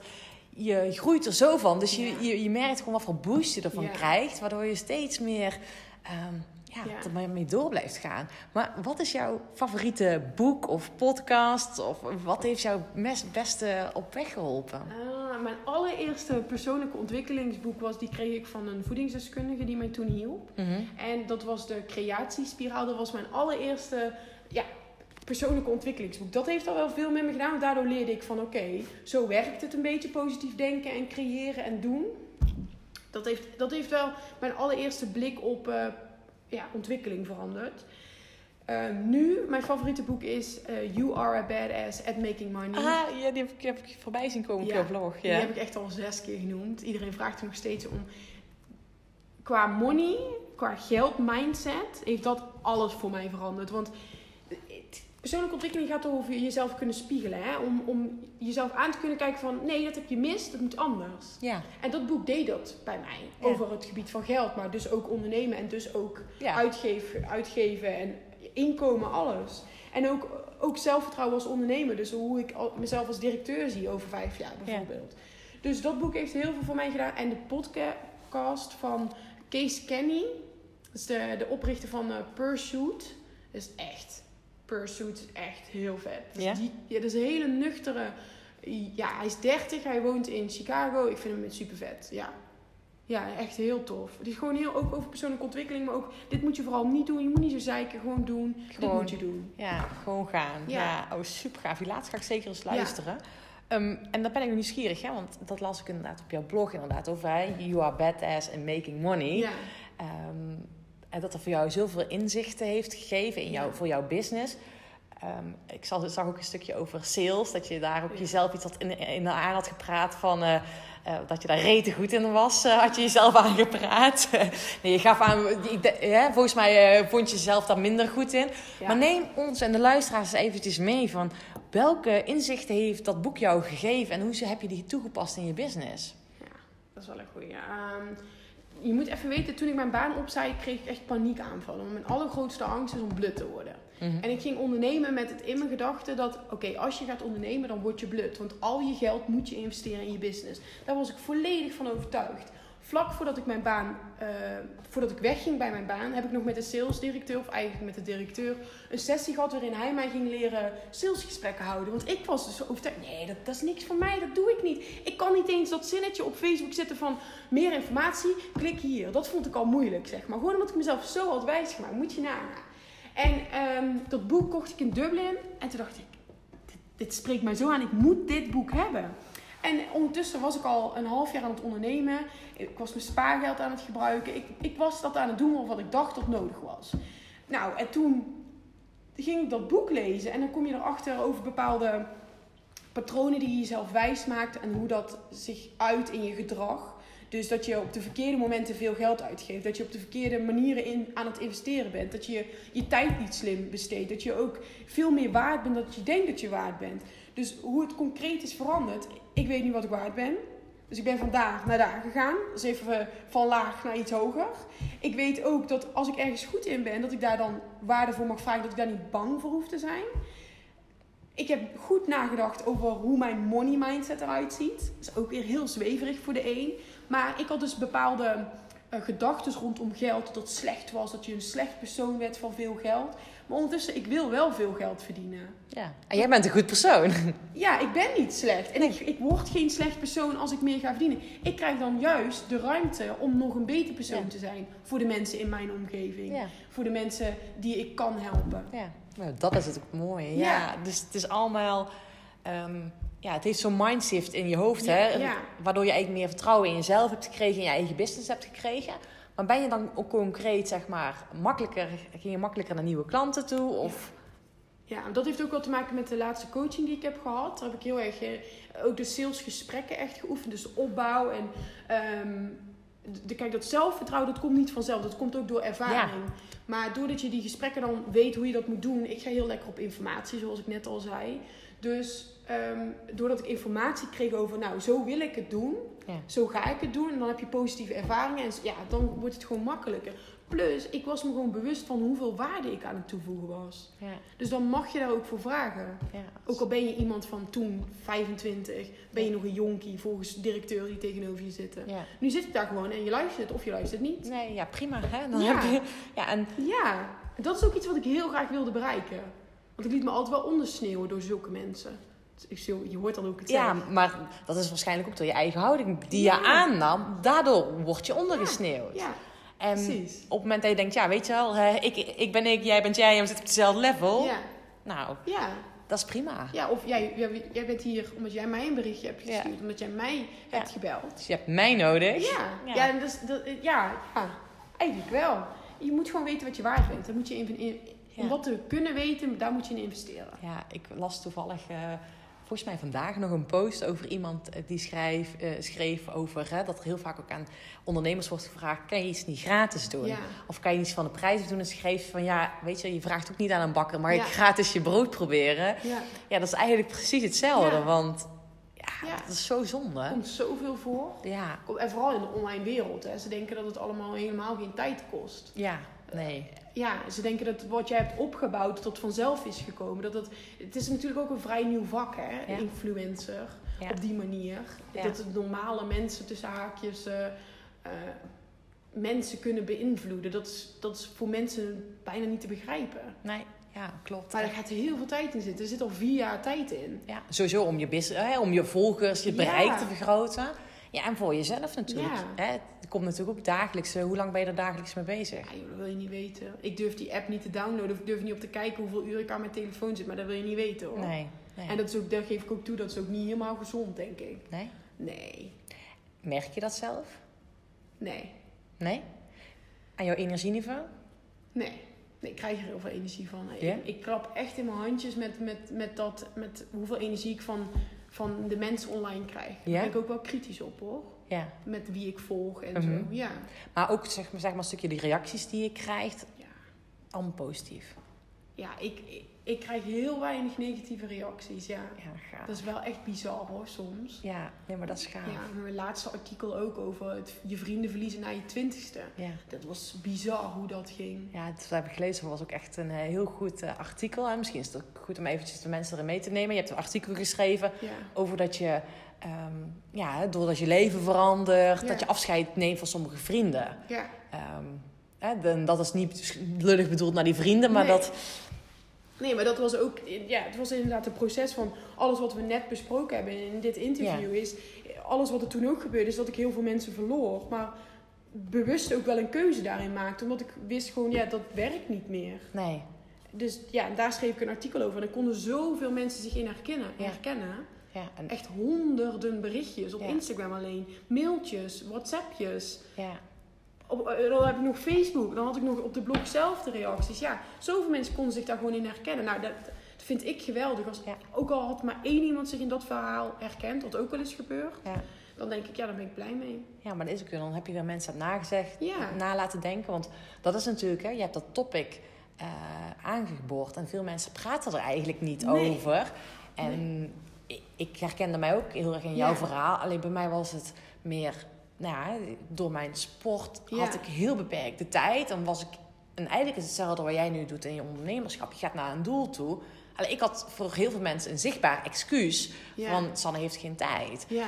je groeit er zo van. Dus je, Ja. je, je merkt gewoon wat voor boost je ervan Ja. krijgt. Waardoor je steeds meer ehm, ja, Ja. mee door blijft gaan. Maar wat is jouw favoriete boek of podcast? Of wat heeft jou mes- beste op weg geholpen? Ah, mijn allereerste persoonlijke ontwikkelingsboek was, die kreeg ik van een voedingsdeskundige die mij toen hielp. Mhm. En dat was de Creatiespiraal. Dat was mijn allereerste ja, persoonlijke ontwikkelingsboek. Dat heeft al wel veel met me gedaan. want Daardoor leerde ik van oké, zo werkt het een beetje positief denken en creëren en doen. Dat heeft, dat heeft wel mijn allereerste blik op eh, ja, ontwikkeling veranderd. Eh, nu, mijn favoriete boek is eh, You Are a Badass at Making Money. Ah, ja, die heb ik, heb ik voorbij zien komen op jouw vlog. Die Ja. heb ik echt al zes keer genoemd. Iedereen vraagt er nog steeds om. Qua money, qua geld mindset, heeft dat alles voor mij veranderd. Want persoonlijke ontwikkeling gaat over jezelf kunnen spiegelen. Hè? Om, om jezelf aan te kunnen kijken van... Nee, dat heb je mis, dat moet anders. Ja, En dat boek deed dat bij mij. Ja. Over het gebied van geld. Maar dus ook ondernemen. En dus ook ja. uitgeven, uitgeven en inkomen, alles. En ook, ook zelfvertrouwen als ondernemer. Dus hoe ik mezelf als directeur zie over vijf jaar bijvoorbeeld. Dus dat boek heeft heel veel voor mij gedaan. En de podcast van Kees Kenny. Dat is de, de oprichter van eh, Pursuit. Dat is echt... Pursuit is echt heel vet. Dus Ja? Die, ja, dat is een hele nuchtere... Ja, hij is 30. Hij woont in Chicago. Ik vind hem super vet. Ja. Ja, echt heel tof. Het is gewoon heel ook over persoonlijke ontwikkeling, maar ook dit moet je vooral niet doen. Je moet niet zo zeiken, gewoon doen. Dit Gewoon. moet je doen. Ja, gewoon gaan. Ja. Ja. oh super gaaf. Die laatste ga ik zeker eens luisteren. Ehm, en dan ben ik nieuwsgierig, hè? want dat las ik inderdaad op jouw blog inderdaad over. Hè? You are badass and making money. Ja. Ehm, en dat er voor jou zoveel inzichten heeft gegeven in jou, Ja. voor jouw business. Ehm, ik zag, zag ook een stukje over sales. Dat je daar ook Ja. jezelf iets had in, in de aan had gepraat van... eh, eh, dat je daar rete goed in was, eh, had je jezelf aangepraat. nee, je gaf aan... ik volgens mij vond je jezelf daar minder goed in. Ja. Maar neem ons en de luisteraars eventjes mee van... welke inzichten heeft dat boek jou gegeven... en hoe heb je die toegepast in je business? Dat is wel een goeie. Ehm, je moet even weten, toen ik mijn baan opzij, kreeg ik echt paniekaanvallen. Want mijn allergrootste angst is om blut te worden. Mhm. En ik ging ondernemen met het in mijn gedachte dat, oké, als je gaat ondernemen, dan word je blut. Want al je geld moet je investeren in je business. Daar was ik volledig van overtuigd. Vlak voordat ik mijn baan, eh, voordat ik wegging bij mijn baan, heb ik nog met de salesdirecteur, of eigenlijk met de directeur, een sessie gehad waarin hij mij ging leren salesgesprekken houden. Want ik was dus overtuigd, nee, dat, dat is niks voor mij, dat doe ik niet. Ik kan niet eens dat zinnetje op Facebook zetten van meer informatie, klik hier. Dat vond ik al moeilijk, zeg maar. Gewoon omdat ik mezelf zo had wijsgemaakt, moet je nagaan. En ehm, dat boek kocht ik in Dublin. En toen dacht ik, dit spreekt mij zo aan. Ik moet dit boek hebben. En ondertussen was ik al een half jaar aan het ondernemen. Ik was mijn spaargeld aan het gebruiken. Ik, ik was dat aan het doen wat ik dacht dat nodig was. Nou, en toen ging ik dat boek lezen. En dan kom je erachter over bepaalde patronen die je jezelf wijs maakt. En hoe dat zich uit in je gedrag. Dus dat je op de verkeerde momenten veel geld uitgeeft. Dat je op de verkeerde manieren in, aan het investeren bent. Dat je je tijd niet slim besteedt. Dat je ook veel meer waard bent dan je denkt dat je waard bent. Dus hoe het concreet is veranderd. Ik weet nu wat ik waard ben. Dus ik ben van daar naar daar gegaan. Dus even eh, van laag naar iets hoger. Ik weet ook dat als ik ergens goed in ben, dat ik daar dan waarde voor mag vragen. Dat ik daar niet bang voor hoef te zijn. Ik heb goed nagedacht over hoe mijn money mindset eruit ziet. Dat is ook weer heel zweverig voor de een. Maar ik had dus bepaalde eh, gedachten rondom geld. Dat het slecht was, dat je een slecht persoon werd van veel geld. Maar ondertussen, ik wil wel veel geld verdienen. Ja. En jij bent een goed persoon. Ja, ik ben niet slecht. En ik, ik word geen slecht persoon als ik meer ga verdienen. Ik krijg dan juist de ruimte om nog een beter persoon Ja. te zijn. Voor de mensen in mijn omgeving. Ja. Voor de mensen die ik kan helpen. Ja, nou, dat is het mooie. Ja. Ja. dus het is allemaal... ehm, ja, het heeft zo'n mindshift in je hoofd, hè? Waardoor je eigenlijk meer vertrouwen in jezelf hebt gekregen, in je eigen business hebt gekregen. Maar ben je dan ook concreet, zeg maar, makkelijker, ging je makkelijker naar nieuwe klanten toe? Of... Ja, dat heeft ook wel te maken met de laatste coaching die ik heb gehad. Daar heb ik heel erg eh, ook de salesgesprekken echt geoefend. Dus de opbouw en ehm, de, kijk, dat zelfvertrouwen, dat komt niet vanzelf. Dat komt ook door ervaring. Maar doordat je die gesprekken dan weet hoe je dat moet doen. Ik ga heel lekker op informatie, zoals ik net al zei. Dus ehm, doordat ik informatie kreeg over, nou, zo wil ik het doen. Ja. Zo ga ik het doen. En dan heb je positieve ervaringen. En ja, dan wordt het gewoon makkelijker. Plus, ik was me gewoon bewust van hoeveel waarde ik aan het toevoegen was. Ja. Dus dan mag je daar ook voor vragen. Ja. Ook al ben je iemand van toen, 25, ben je nog een jonkie volgens de directeur die tegenover je zitten. Ja. Nu zit ik daar gewoon en je luistert of je luistert niet. Nee, ja, prima. Hè? Dan Ja. heb je, ja, en Ja, dat is ook iets wat ik heel graag wilde bereiken. Want ik liet me altijd wel ondersneeuwen door zulke mensen. Dus zo, je hoort dan ook het Ja, zeggen. maar dat is waarschijnlijk ook door je eigen houding die Ja. je aannam. Daardoor word je ondergesneeuwd. Ja, en precies. op het moment dat je denkt, ja, weet je wel, ik, ik ben ik, jij bent jij en we zitten op hetzelfde level. Ja, Nou, ja. dat is prima. ja of jij, jij, jij bent hier omdat jij mij een berichtje hebt Ja. gestuurd. Omdat jij mij hebt gebeld. Dus je hebt mij nodig. Ja, Ja. ja. en dat, dat, ja, ja, eigenlijk wel. Je moet gewoon weten wat je waard bent. Dan moet je in, in- Ja. Om dat te kunnen weten, daar moet je in investeren. Ja, ik las toevallig, eh, volgens mij vandaag nog een post over iemand eh, die schrijf, eh, schreef over hè, dat er heel vaak ook aan ondernemers wordt gevraagd: kan je iets niet gratis doen? Ja. Of kan je iets van de prijs doen? En schreef van ja, weet je, je vraagt ook niet aan een bakker, maar Ja. gratis je brood proberen. Ja, Ja, dat is eigenlijk precies hetzelfde, want ja, dat is zo zonde. komt zoveel voor. Ja, En vooral in de online wereld. Hè. Ze denken dat het allemaal helemaal geen tijd kost. ja, nee. Ja, ze denken dat wat jij hebt opgebouwd, dat dat vanzelf is gekomen. Dat het, het is natuurlijk ook een vrij nieuw vak, hè? Ja. Influencer. Ja. Op die manier. Dat het normale mensen tussen haakjes eh, eh, mensen kunnen beïnvloeden. Dat is, dat is voor mensen bijna niet te begrijpen. Nee, ja, klopt. Maar daar gaat heel veel tijd in zitten. Er zit al vier jaar tijd in. Ja, sowieso om je, business, hè, om je volgers, je Ja. bereik te vergroten. Ja, en voor jezelf natuurlijk. Ja. Hè, het komt natuurlijk ook dagelijks. Hoe lang ben je er dagelijks mee bezig? Ja, joh, dat wil je niet weten. Ik durf die app niet te downloaden. Of ik durf niet op te kijken hoeveel uur ik aan mijn telefoon zit. Maar dat wil je niet weten hoor. Nee. nee. En dat is ook, daar geef ik ook toe, dat is ook niet helemaal gezond, denk ik. nee? Nee. Merk je dat zelf? Nee. Nee? Aan jouw energieniveau? Nee. Nee, ik krijg er heel veel energie van. Ik-? Ik, klap echt in mijn handjes met, met, met, dat, met hoeveel energie ik van, van de mensen online krijg. Daar Ja? ben ik ook wel kritisch op hoor. Ja. Met wie ik volg en Mhm. zo. Ja. Maar ook zeg maar, zeg maar een stukje die reacties die je krijgt, Ja, allemaal positief. ja ik, ik, ik krijg heel weinig negatieve reacties. Ja. Ja, gaaf. Dat is wel echt bizar hoor, soms. Ja, nee, maar dat is gaaf. Ja, mijn laatste artikel ook over het, je vrienden verliezen na je twintigste. Ja. Dat was bizar hoe dat ging. Ja, dat heb ik gelezen. Dat was ook echt een eh, heel goed eh, artikel. Hè. Misschien is het ook goed om eventjes de mensen erin mee te nemen. Je hebt een artikel geschreven Ja. over dat je, ehm, ja, doordat je leven verandert, dat je afscheid neemt van sommige vrienden. Ja. Hè, dan- dat is niet lullig bedoeld naar die vrienden, maar Nee. dat... Nee, maar dat was ook, ja, het was inderdaad een proces van alles wat we net besproken hebben in dit interview is, alles wat er toen ook gebeurde is dat ik heel veel mensen verloor, maar bewust ook wel een keuze daarin maakte, omdat ik wist gewoon, ja, dat werkt niet meer. Nee, Dus ja, en daar schreef ik een artikel over en er konden zoveel mensen zich in herkennen. Ja. herkennen. ja, en, Echt honderden berichtjes op. Instagram alleen, mailtjes, WhatsAppjes. ja, Op, eh, dan heb ik nog Facebook. Dan had ik nog op de blog zelf de reacties. Ja, zoveel mensen konden zich daar gewoon in herkennen. Nou, dat, dat vind ik geweldig. Als, Ja. Ook al had maar één iemand zich in dat verhaal herkend, wat ook wel eens gebeurt. ja. Dan denk ik, ja, daar ben ik blij mee. ja, maar dat is ook, dan heb je weer mensen aan nagezegd, Ja. na laten denken. Want dat is natuurlijk, hè, je hebt dat topic eh aangeboord en veel mensen praten er eigenlijk niet Nee. over. En ik, ik herkende mij ook heel erg in jouw verhaal. Alleen bij mij was het meer, nou ja, door mijn sport had ik heel beperkte tijd. Dan was ik, en eigenlijk is het hetzelfde wat jij nu doet in je ondernemerschap. Je gaat naar een doel toe. Alleen ik had voor heel veel mensen een zichtbaar excuus Ja. van Sanne heeft geen tijd. Ja.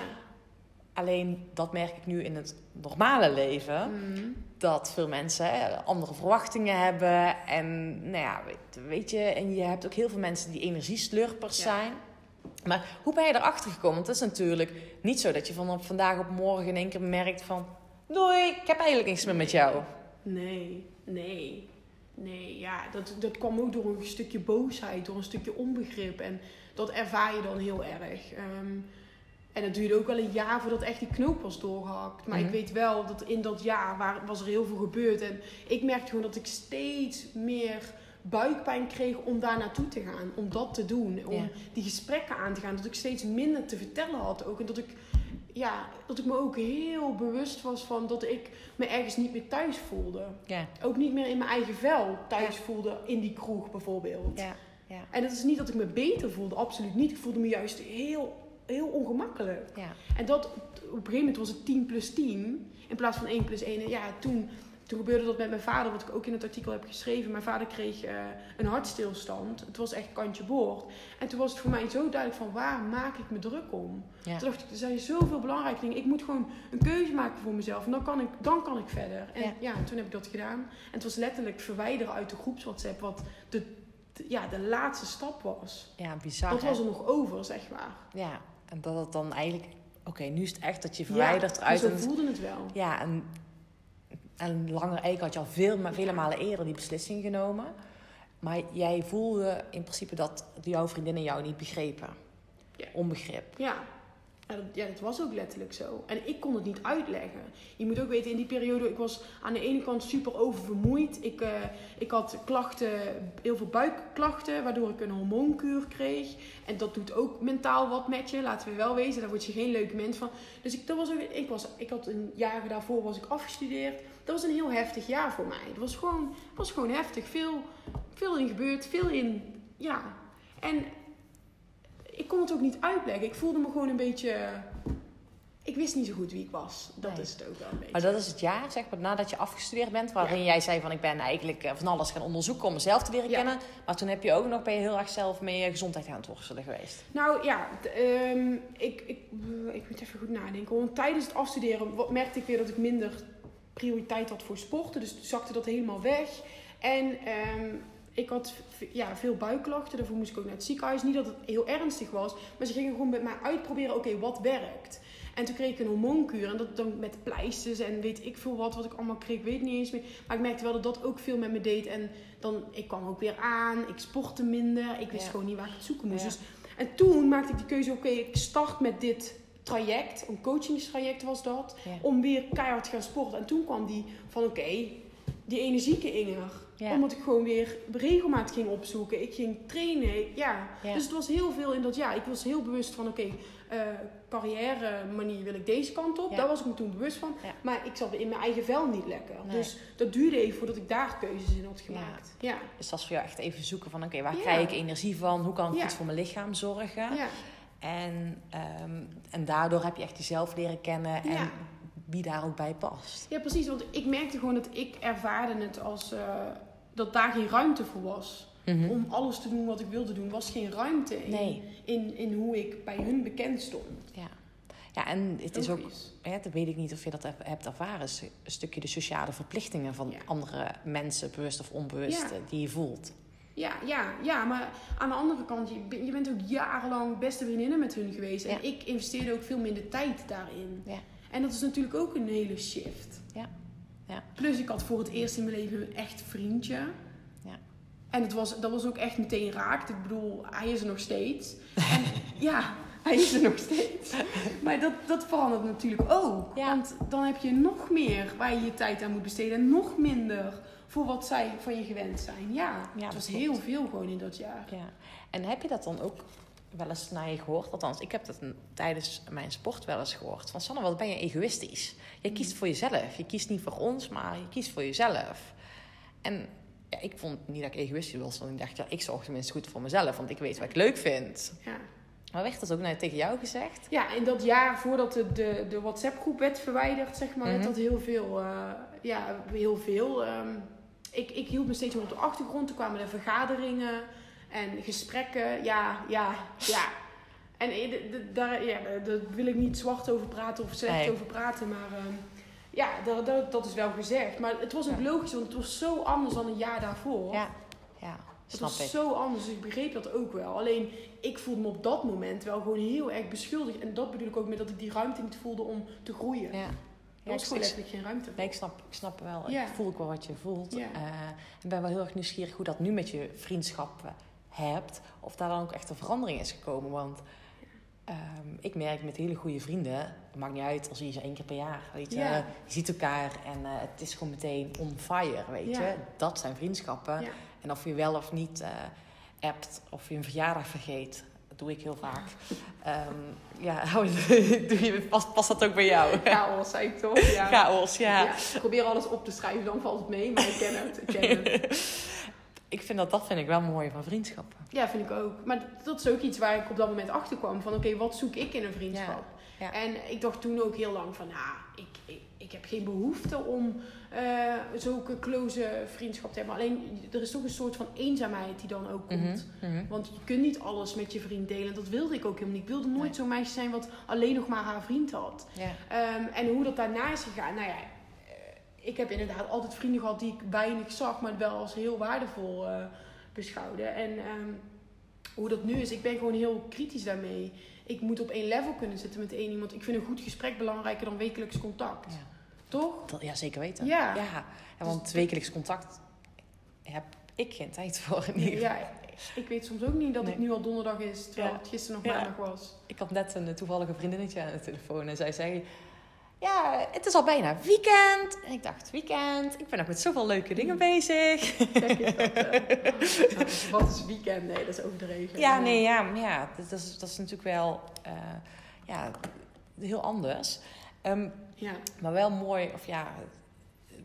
Alleen dat merk ik nu in het normale leven. Mm. Dat veel mensen andere verwachtingen hebben. En nou ja, weet, weet je, en je hebt ook heel veel mensen die energieslurpers Ja. zijn. Maar hoe ben je erachter gekomen? Want het is natuurlijk niet zo dat je van op vandaag op morgen in één keer merkt van... Doei, ik heb eigenlijk niks meer met jou. Nee, nee. Nee, ja, dat, dat kwam ook door een stukje boosheid, door een stukje onbegrip. En dat ervaar je dan heel erg. Ehm, en het duurde ook wel een jaar voordat echt die knoop was doorgehakt. Maar Mhm. ik weet wel dat in dat jaar waar, was er heel veel gebeurd. En ik merkte gewoon dat ik steeds meer buikpijn kreeg om daar naartoe te gaan. Om dat te doen. Om Ja. die gesprekken aan te gaan. Dat ik steeds minder te vertellen had ook. En dat ik, ja, dat ik me ook heel bewust was van dat ik me ergens niet meer thuis voelde. Ja, Ook niet meer in mijn eigen vel thuis voelde in die kroeg bijvoorbeeld. ja, ja. En dat is niet dat ik me beter voelde, absoluut niet. Ik voelde me juist heel, heel ongemakkelijk. ja. En dat, op een gegeven moment was het 10 plus 10 in plaats van 1 plus 1. En ja, toen, toen gebeurde dat met mijn vader, wat ik ook in het artikel heb geschreven. Mijn vader kreeg eh, een hartstilstand. Het was echt kantje boord. En toen was het voor mij zo duidelijk van waar maak ik me druk om. Ja. Toen dacht ik, er zijn zoveel belangrijke dingen. Ik moet gewoon een keuze maken voor mezelf. En dan kan ik, dan kan ik verder. En Ja. ja. toen heb ik dat gedaan. En het was letterlijk verwijderen uit de groeps WhatsApp. Wat de, de- ja, de laatste stap was. ja bizar. dat hè? was er nog over, zeg maar. Ja, en dat het dan eigenlijk... Oké, nu is het echt dat je verwijdert ja, uit zo een... voelde het wel. Ja, en, en langer eigenlijk had je al veel, maar vele malen eerder die beslissing genomen. Maar jij voelde in principe dat jouw vriendinnen jou niet begrepen. Ja. Onbegrip. Ja. Ja dat, was ook letterlijk zo. En ik kon het niet uitleggen. Je moet ook weten, in die periode, ik was aan de ene kant super oververmoeid. Ik, eh, ik had klachten, heel veel buikklachten, waardoor ik een hormoonkuur kreeg. En dat doet ook mentaal wat met je, laten we wel wezen. Daar word je geen leuk mens van. Dus ik, dat was ook, ik, was, ik had een jaar daarvoor was ik afgestudeerd. Dat was een heel heftig jaar voor mij. Het was gewoon, was gewoon heftig. Veel, veel in gebeurd, veel in, ja. En ik kon het ook niet uitleggen. Ik voelde me gewoon een beetje. Ik wist niet zo goed wie ik was. Dat Nee. is het ook wel een beetje. Maar dat is het jaar, zeg maar, nadat je afgestudeerd bent, waarin jij zei van ik ben eigenlijk eh, van alles gaan onderzoeken om mezelf te leren Ja. kennen. Maar toen heb je ook nog, ben je heel erg zelf met je gezondheid aan het worstelen geweest. Nou ja, ehm, ik, ik, ik moet even goed nadenken. Want tijdens het afstuderen merkte ik weer dat ik minder prioriteit had voor sporten. Dus zakte dat helemaal weg. En ehm, ik had ja, veel buikklachten. Daarvoor moest ik ook naar het ziekenhuis. Niet dat het heel ernstig was. Maar ze gingen gewoon met mij uitproberen. Oké, wat werkt? En toen kreeg ik een hormoonkuur. En dat dan met pleisters en weet ik veel wat. Wat ik allemaal kreeg, weet niet eens meer. Maar ik merkte wel dat dat ook veel met me deed. En dan, ik kwam ook weer aan. Ik sportte minder. Ik wist Ja. gewoon niet waar ik het zoeken moest. Ja. Dus en toen maakte ik die keuze, oké, ik start met dit traject. Een coachingstraject was dat. Ja. Om weer keihard te gaan sporten. En toen kwam die van, oké, die energieke Inger. Ja. Omdat ik gewoon weer regelmatig ging opzoeken. Ik ging trainen, ja. Ja. Dus het was heel veel in dat jaar. Ik was heel bewust van, oké, eh, carrière manier wil ik deze kant op. Ja. Daar was ik me toen bewust van. Ja. Maar ik zat in mijn eigen vel niet lekker. Nee. Dus dat duurde even voordat ik daar keuzes in had gemaakt. Ja. Dus dat is voor jou echt even zoeken van oké, waar Ja. krijg ik energie van? Hoe kan ik Ja. goed voor mijn lichaam zorgen? ja. En, ehm, en daardoor heb je echt jezelf leren kennen en Ja. wie daar ook bij past. Ja, precies. Want ik merkte gewoon dat ik ervaarde het als eh, dat daar geen ruimte voor was. Om alles te doen wat ik wilde doen, was geen ruimte in, Nee. in, in hoe ik bij hun bekend stond. Ja. ja, en het is ook, hè, dat weet ik niet of je dat heb- hebt ervaren, is een stukje de sociale verplichtingen van Ja. andere mensen, bewust of onbewust, Ja. die je voelt. Ja, ja, ja, maar aan de andere kant, je, je bent ook jarenlang beste vriendinnen met hun geweest. En Ja. ik investeerde ook veel minder tijd daarin. Ja. En dat is natuurlijk ook een hele shift. Ja. Ja. Plus ik had voor het eerst in mijn leven een echt vriendje. Ja. En het was, dat was ook echt meteen raakt. Ik bedoel, hij is er nog steeds. En ja, hij is er nog steeds. Maar dat, dat verandert natuurlijk ook. Ja. Want dan heb je nog meer waar je je tijd aan moet besteden. En nog minder voor wat zij van je gewend zijn. Ja, Ja, het was heel veel gewoon in dat jaar. Ja. En heb je dat dan ook wel eens naar je gehoord? Althans, ik heb dat tijdens mijn sport wel eens gehoord. Van Sanne, wat ben je egoïstisch? Je kiest voor jezelf. Je kiest niet voor ons, maar je kiest voor jezelf. En ja, ik vond niet dat ik egoïstisch was. Want ik dacht, ja, ik zorg tenminste goed voor mezelf. Want ik weet wat ik leuk vind. Ja. Maar werd dat ook nou tegen jou gezegd? Ja, in dat jaar voordat de, de, de WhatsApp-groep werd verwijderd, zeg maar, werd Mhm. dat heel veel. eh, ja, heel veel. ehm, ik, ik hield me steeds meer op de achtergrond. Toen kwamen er vergaderingen en gesprekken. Ja, ja, ja. En eh, daar, ja, daar wil ik niet zwart over praten of slecht Nee. over praten, maar ehm, ja, dat, dat, dat is wel gezegd. Maar het was ook logisch, want het was zo anders dan een jaar daarvoor. Ja, ja Het was ik. zo anders, dus ik begreep dat ook wel. Alleen, ik voelde me op dat moment wel gewoon heel erg beschuldigd. En dat bedoel ik ook met dat ik die ruimte niet voelde om te groeien. Ja. Ja, was ik, gewoon ik, letterlijk geen ruimte nee, ik, snap, ik snap wel. Ja. Ik voel ook wel wat je voelt. Ja. Eh, ik ben wel heel erg nieuwsgierig hoe dat nu met je vriendschappen hebt. Of daar dan ook echt een verandering is gekomen. Want ehm, ik merk met hele goede vrienden, het maakt niet uit als je ze één keer per jaar, weet je. Je ziet elkaar en eh, het is gewoon meteen on fire, weet je. Dat zijn vriendschappen. En of je wel of niet eh appt, of je een verjaardag vergeet. Dat doe ik heel vaak. Ehm, ja, doe je, past, past dat ook bij jou? Chaos, zei ik toch? Ja. Chaos, ja. Ja, ik probeer alles op te schrijven, dan valt het mee, maar ik ken het. Ik ken het. Ik vind dat, dat vind ik wel mooi van vriendschappen. Ja, vind ik ook. Maar dat is ook iets waar ik op dat moment achter kwam. Van oké, wat zoek ik in een vriendschap? Ja, ja. En ik dacht toen ook heel lang van, nou, ik, ik, ik heb geen behoefte om eh, zulke close vriendschap te hebben. Alleen, er is toch een soort van eenzaamheid die dan ook komt. Mhm, mhm. Want je kunt niet alles met je vriend delen. Dat wilde ik ook helemaal niet. Ik wilde nooit Nee. zo'n meisje zijn wat alleen nog maar haar vriend had. Ja. Ehm, en hoe dat daarna is gegaan, nou ja, ik heb inderdaad altijd vrienden gehad die ik weinig zag, maar wel als heel waardevol eh, beschouwde. En ehm, hoe dat nu is, ik ben gewoon heel kritisch daarmee. Ik moet op één level kunnen zitten met één iemand. Ik vind een goed gesprek belangrijker dan wekelijks contact. Ja. Toch? Dat, ja, zeker weten. Ja. ja. Ja, want wekelijks contact heb ik geen tijd voor in ieder geval. Ja, ik weet soms ook niet dat Nee. het nu al donderdag is, terwijl Ja. het gisteren nog maandag was. Ik had net een toevallige vriendinnetje aan de telefoon en zij zei... Ja, het is al bijna weekend. En ik dacht, weekend? Ik ben nog met zoveel leuke dingen bezig. Kijk eens dat, eh, wat is weekend? Nee, dat is overdreven. Ja, nee, ja, ja dat, is, dat is natuurlijk wel eh, ja, heel anders. Ehm, Ja, maar wel mooi, of ja,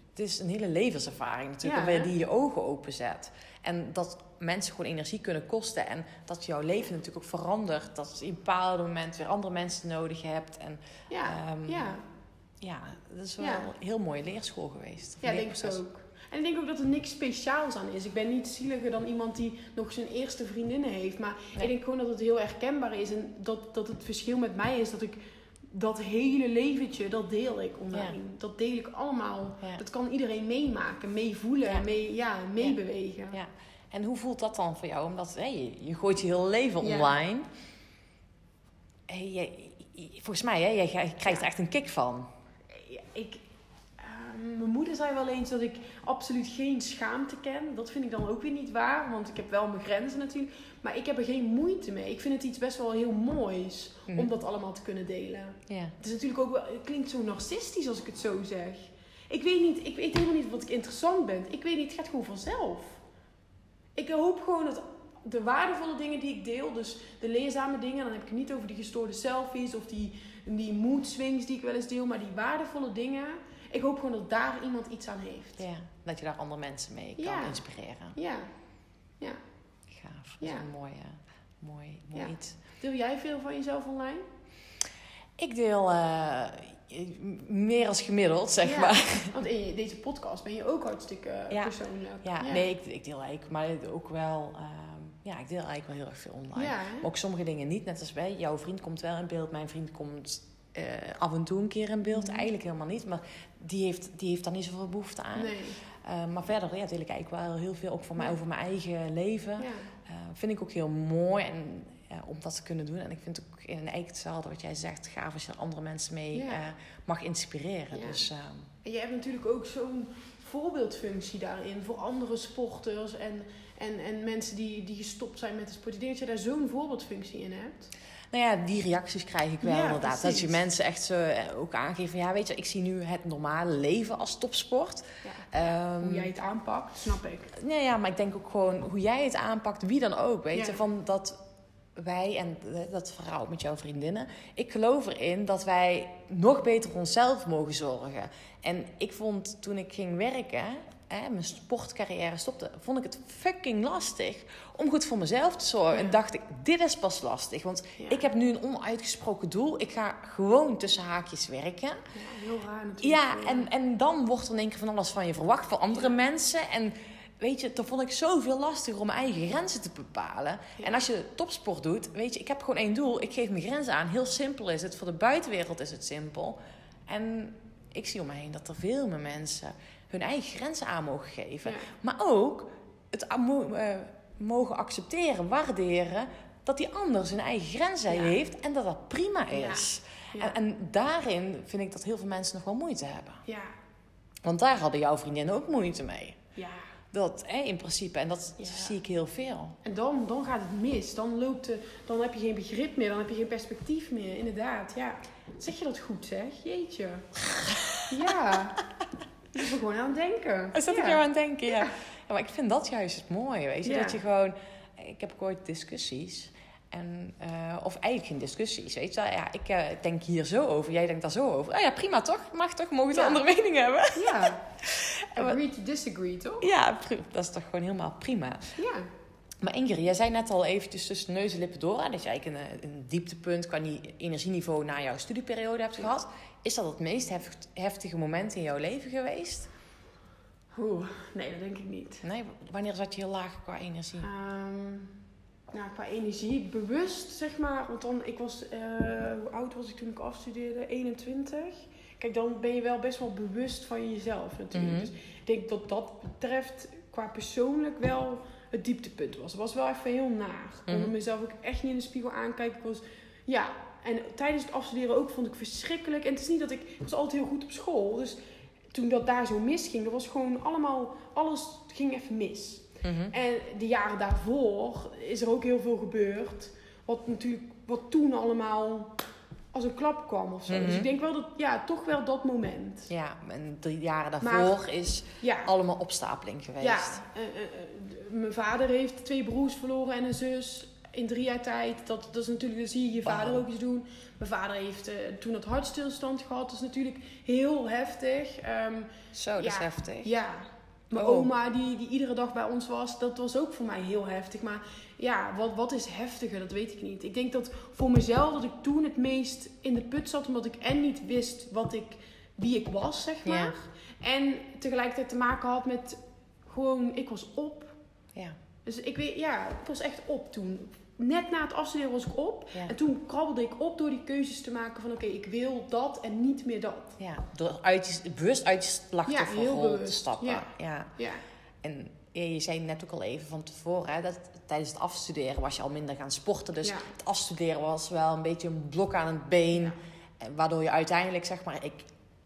het is een hele levenservaring natuurlijk, Ja, die je ogen openzet. En dat mensen gewoon energie kunnen kosten. En dat jouw leven natuurlijk ook verandert. Dat je op een bepaald moment weer andere mensen nodig hebt. En ja, Ehm, ja. Ja, dat is wel Ja. een heel mooie leerschool geweest. Ja, denk ik ook. En ik denk ook dat er niks speciaals aan is. Ik ben niet zieliger dan iemand die nog zijn eerste vriendinnen heeft. Maar Nee. ik denk gewoon dat het heel herkenbaar is. En dat, dat het verschil met mij is dat ik dat hele leventje, dat deel ik online. Dat deel ik allemaal. Ja. Dat kan iedereen meemaken, meevoelen, Ja. mee, ja, meebewegen. Ja. En hoe voelt dat dan voor jou? Omdat hé, je, je gooit je hele leven online. Hey, volgens mij, hè, jij krijgt er echt een kick van. Ik, ehm, mijn moeder zei wel eens dat ik absoluut geen schaamte ken. Dat vind ik dan ook weer niet waar, want ik heb wel mijn grenzen natuurlijk. Maar ik heb er geen moeite mee. Ik vind het iets best wel heel moois Mhm. om dat allemaal te kunnen delen. Het is natuurlijk ook wel, het klinkt zo narcistisch als ik het zo zeg. Ik weet niet, ik weet helemaal niet wat ik interessant ben. Ik weet niet, het gaat gewoon vanzelf. Ik hoop gewoon dat de waardevolle dingen die ik deel, dus de leerzame dingen, dan heb ik het niet over die gestoorde selfies of die, die mood swings die ik wel eens deel, maar die waardevolle dingen, ik hoop gewoon dat daar iemand iets aan heeft. ja, dat je daar andere mensen mee kan Ja. inspireren. Ja. ja. Gaaf. Dat is Ja. een mooie, mooi, mooi Ja. iets. Deel jij veel van jezelf online? Ik deel eh, meer als gemiddeld, zeg Ja. maar. Want in deze podcast ben je ook hartstikke eh, Ja. persoonlijk. Ja, nee, ik, ik deel eigenlijk, maar ook wel... ehm, ja, ik deel eigenlijk wel heel erg veel online. Ja? Maar ook sommige dingen niet, net als bij jouw vriend komt wel in beeld, mijn vriend komt eh, af en toe een keer in beeld. Mhm. Eigenlijk helemaal niet, maar die heeft, die heeft daar niet zoveel behoefte aan. Nee. Eh, maar verder ja, deel ik eigenlijk wel heel veel, ook voor mij over mijn eigen leven. Eh, vind ik ook heel mooi en, ja, om dat te kunnen doen. En ik vind het ook in eigenlijk hetzelfde wat jij zegt, gaaf als je er andere mensen mee mag inspireren. Dus ehm, En je hebt natuurlijk ook zo'n voorbeeldfunctie daarin voor andere sporters en, en, en mensen die, die gestopt zijn met de sport. Ik denk dat je daar zo'n voorbeeldfunctie in hebt. nou ja, die reacties krijg ik wel Ja, inderdaad. Dat je mensen echt zo eh, ook aangeven van ja, weet je, ik zie nu het normale leven als topsport. Ja. Ehm, Hoe jij het aanpakt, snap ik. Nee, ja, maar ik denk ook gewoon hoe jij het aanpakt, wie dan ook, weet je, Ja. van dat wij en dat verhaal met jouw vriendinnen, ik geloof erin dat wij nog beter voor onszelf mogen zorgen. En ik vond toen ik ging werken, hè, mijn sportcarrière stopte, vond ik het fucking lastig om goed voor mezelf te zorgen. Ja. En dacht ik, dit is pas lastig, want Ja. ik heb nu een onuitgesproken doel. Ik ga gewoon tussen haakjes werken. Ja, heel raar natuurlijk. Ja, en, en dan wordt er in één keer van alles van je verwacht van andere mensen. En weet je, dan vond ik zoveel lastiger om mijn eigen grenzen te bepalen. Ja. En als je topsport doet, weet je, ik heb gewoon één doel. Ik geef mijn grenzen aan. Heel simpel is het. Voor de buitenwereld is het simpel. En ik zie om me heen dat er veel meer mensen hun eigen grenzen aan mogen geven. Ja. Maar ook het eh, mogen accepteren, waarderen... dat die ander zijn eigen grenzen Ja. heeft en dat dat prima is. Ja. En, en daarin vind ik dat heel veel mensen nog wel moeite hebben. ja, Want daar hadden jouw vriendinnen ook moeite mee. ja. Dat hè, in principe, en dat Ja. zie ik heel veel. En dan, dan gaat het mis. Dan, loopt de, dan heb je geen begrip meer. Dan heb je geen perspectief meer. Inderdaad, ja. Zeg je dat goed, zeg? Jeetje. Ja. Ik ben gewoon aan het denken. Daar zat ja. ik jou aan het denken, ja. maar ik vind dat juist het mooie, weet je. Dat je gewoon... Ik heb ook ooit discussies. En, eh, of eigenlijk geen discussies, weet je wel. Ja, ik eh, denk hier zo over, jij denkt daar zo over. Ah ja, prima toch? Mag toch? Mogen we Ja. een andere mening hebben? Ja. Agree to disagree, toch? Ja, dat is toch gewoon helemaal prima. Ja. Maar Ingrid, jij zei net al eventjes tussen neus en lippen door... hè, dat je eigenlijk een, een dieptepunt qua ni- energieniveau na jouw studieperiode hebt gehad. Is dat het meest hef- heftige moment in jouw leven geweest? Oeh, nee, dat denk ik niet. Nee, wanneer zat je heel laag qua energie? Ehm, nou, qua energie, bewust zeg maar. Want dan, ik was, eh, hoe oud was ik toen ik afstudeerde? 21. Kijk, dan ben je wel best wel bewust van jezelf natuurlijk. Mhm. Dus ik denk dat dat betreft qua persoonlijk wel het dieptepunt was. Het was wel even heel naar. Ik kon Mhm. mezelf ook echt niet in de spiegel aankijken. Ik was, ja, en tijdens het afstuderen ook vond ik verschrikkelijk. En het is niet dat ik, ik was altijd heel goed op school. Dus toen dat daar zo misging, dat was gewoon allemaal, alles ging even mis. Mhm. En de jaren daarvoor is er ook heel veel gebeurd. Wat natuurlijk, wat toen allemaal als een klap kwam of zo. Mhm. Dus ik denk wel dat, ja, toch wel dat moment. Ja, en drie jaren daarvoor Maar- is Ja, allemaal opstapeling geweest. ja. eh, eh, eh, mijn vader heeft twee broers verloren en een zus in drie jaar tijd. Dat, dat is natuurlijk, dat zie je je vader ook eens doen. Mijn vader heeft eh, toen het hartstilstand gehad. Dat is natuurlijk heel heftig. Ehm, Zo, dat is heftig. Ja. Mijn Oh. oma die, die iedere dag bij ons was, dat was ook voor mij heel heftig. Maar ja, wat, wat is heftiger, dat weet ik niet. Ik denk dat voor mezelf dat ik toen het meest in de put zat, omdat ik en niet wist wat ik, wie ik was, zeg Ja. maar. En tegelijkertijd te maken had met gewoon, ik was op. Ja. Dus ik weet, ja, ik was echt op toen. Net na het afstuderen was ik op. Ja. En toen krabbelde ik op door die keuzes te maken van oké, ik wil dat en niet meer dat. ja. Door uit je, bewust uit je Ja, slachtofferrol te bewust. stappen. Ja. ja. Ja, En ja, je zei net ook al even van tevoren, hè, dat tijdens het afstuderen was je al minder gaan sporten. Dus Ja. het afstuderen was wel een beetje een blok aan het been. Ja. En Waardoor je uiteindelijk, zeg maar, ik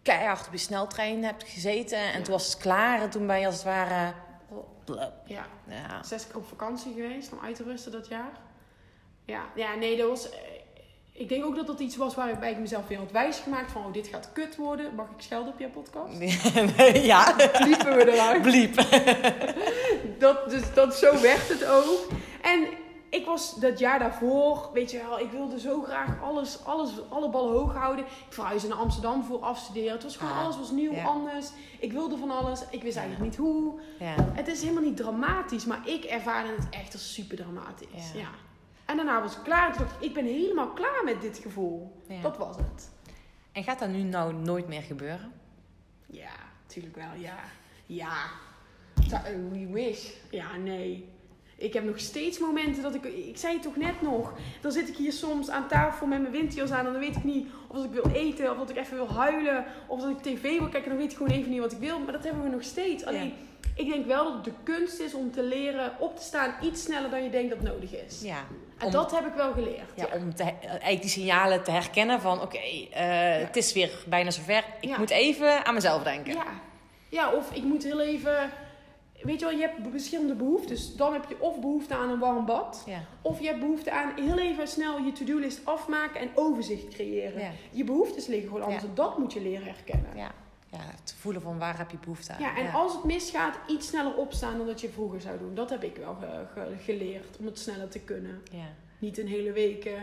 keihard op je sneltrein hebt gezeten. En Ja. toen was het klaar en toen ben je als het ware... blub. ja. Ja. zes keer op vakantie geweest om uit te rusten dat jaar. Ja, ja nee, dat was. eh, Ik denk ook dat dat iets was waarbij ik mezelf weer had wijsgemaakt van oh, dit gaat kut worden. Mag ik schelden op jouw podcast? ja, Liepen we eruit. bliep. Dat, dus dat, zo werd het ook. En ik was dat jaar daarvoor, weet je wel, ik wilde zo graag alles, alles, alle ballen hoog houden. Ik verhuisde naar Amsterdam voor afstuderen. Het was gewoon, Ah, alles was nieuw, ja. anders. Ik wilde van alles. Ik wist eigenlijk niet hoe. Ja. Het is helemaal niet dramatisch, maar ik ervaarde het echt als super dramatisch. Ja. Ja. En daarna was ik klaar. Toen dacht ik, ik ben helemaal klaar met dit gevoel. Ja. Dat was het. En gaat dat nu nou nooit meer gebeuren? Ja, natuurlijk wel, ja. Ja. Eh, We wish. Ja, nee. Ik heb nog steeds momenten dat ik... Ik zei het toch net nog. Dan zit ik hier soms aan tafel met mijn winterjas aan... en dan weet ik niet of dat ik wil eten... of dat ik even wil huilen... of dat ik tv wil kijken... dan weet ik gewoon even niet wat ik wil. Maar dat hebben we nog steeds. Alleen, ik denk wel dat het de kunst is om te leren op te staan... iets sneller dan je denkt dat nodig is. Ja. En Om- dat heb ik wel geleerd. Ja, Ja, om te, eigenlijk die signalen te herkennen van... oké, eh, het is weer bijna zover. Ik Ja. moet even aan mezelf denken. Ja. ja, of ik moet heel even... Weet je wel, je hebt verschillende behoeftes. Dan heb je of behoefte aan een warm bad... Of je hebt behoefte aan heel even snel je to-do-list afmaken en overzicht creëren. Je behoeftes liggen gewoon anders dat moet je leren herkennen. Ja, Ja. ja, te voelen van waar heb je behoefte aan. en als het misgaat, iets sneller opstaan dan dat je vroeger zou doen. Dat heb ik wel ge- ge- geleerd, om het sneller te kunnen. Ja, Niet een hele week eh,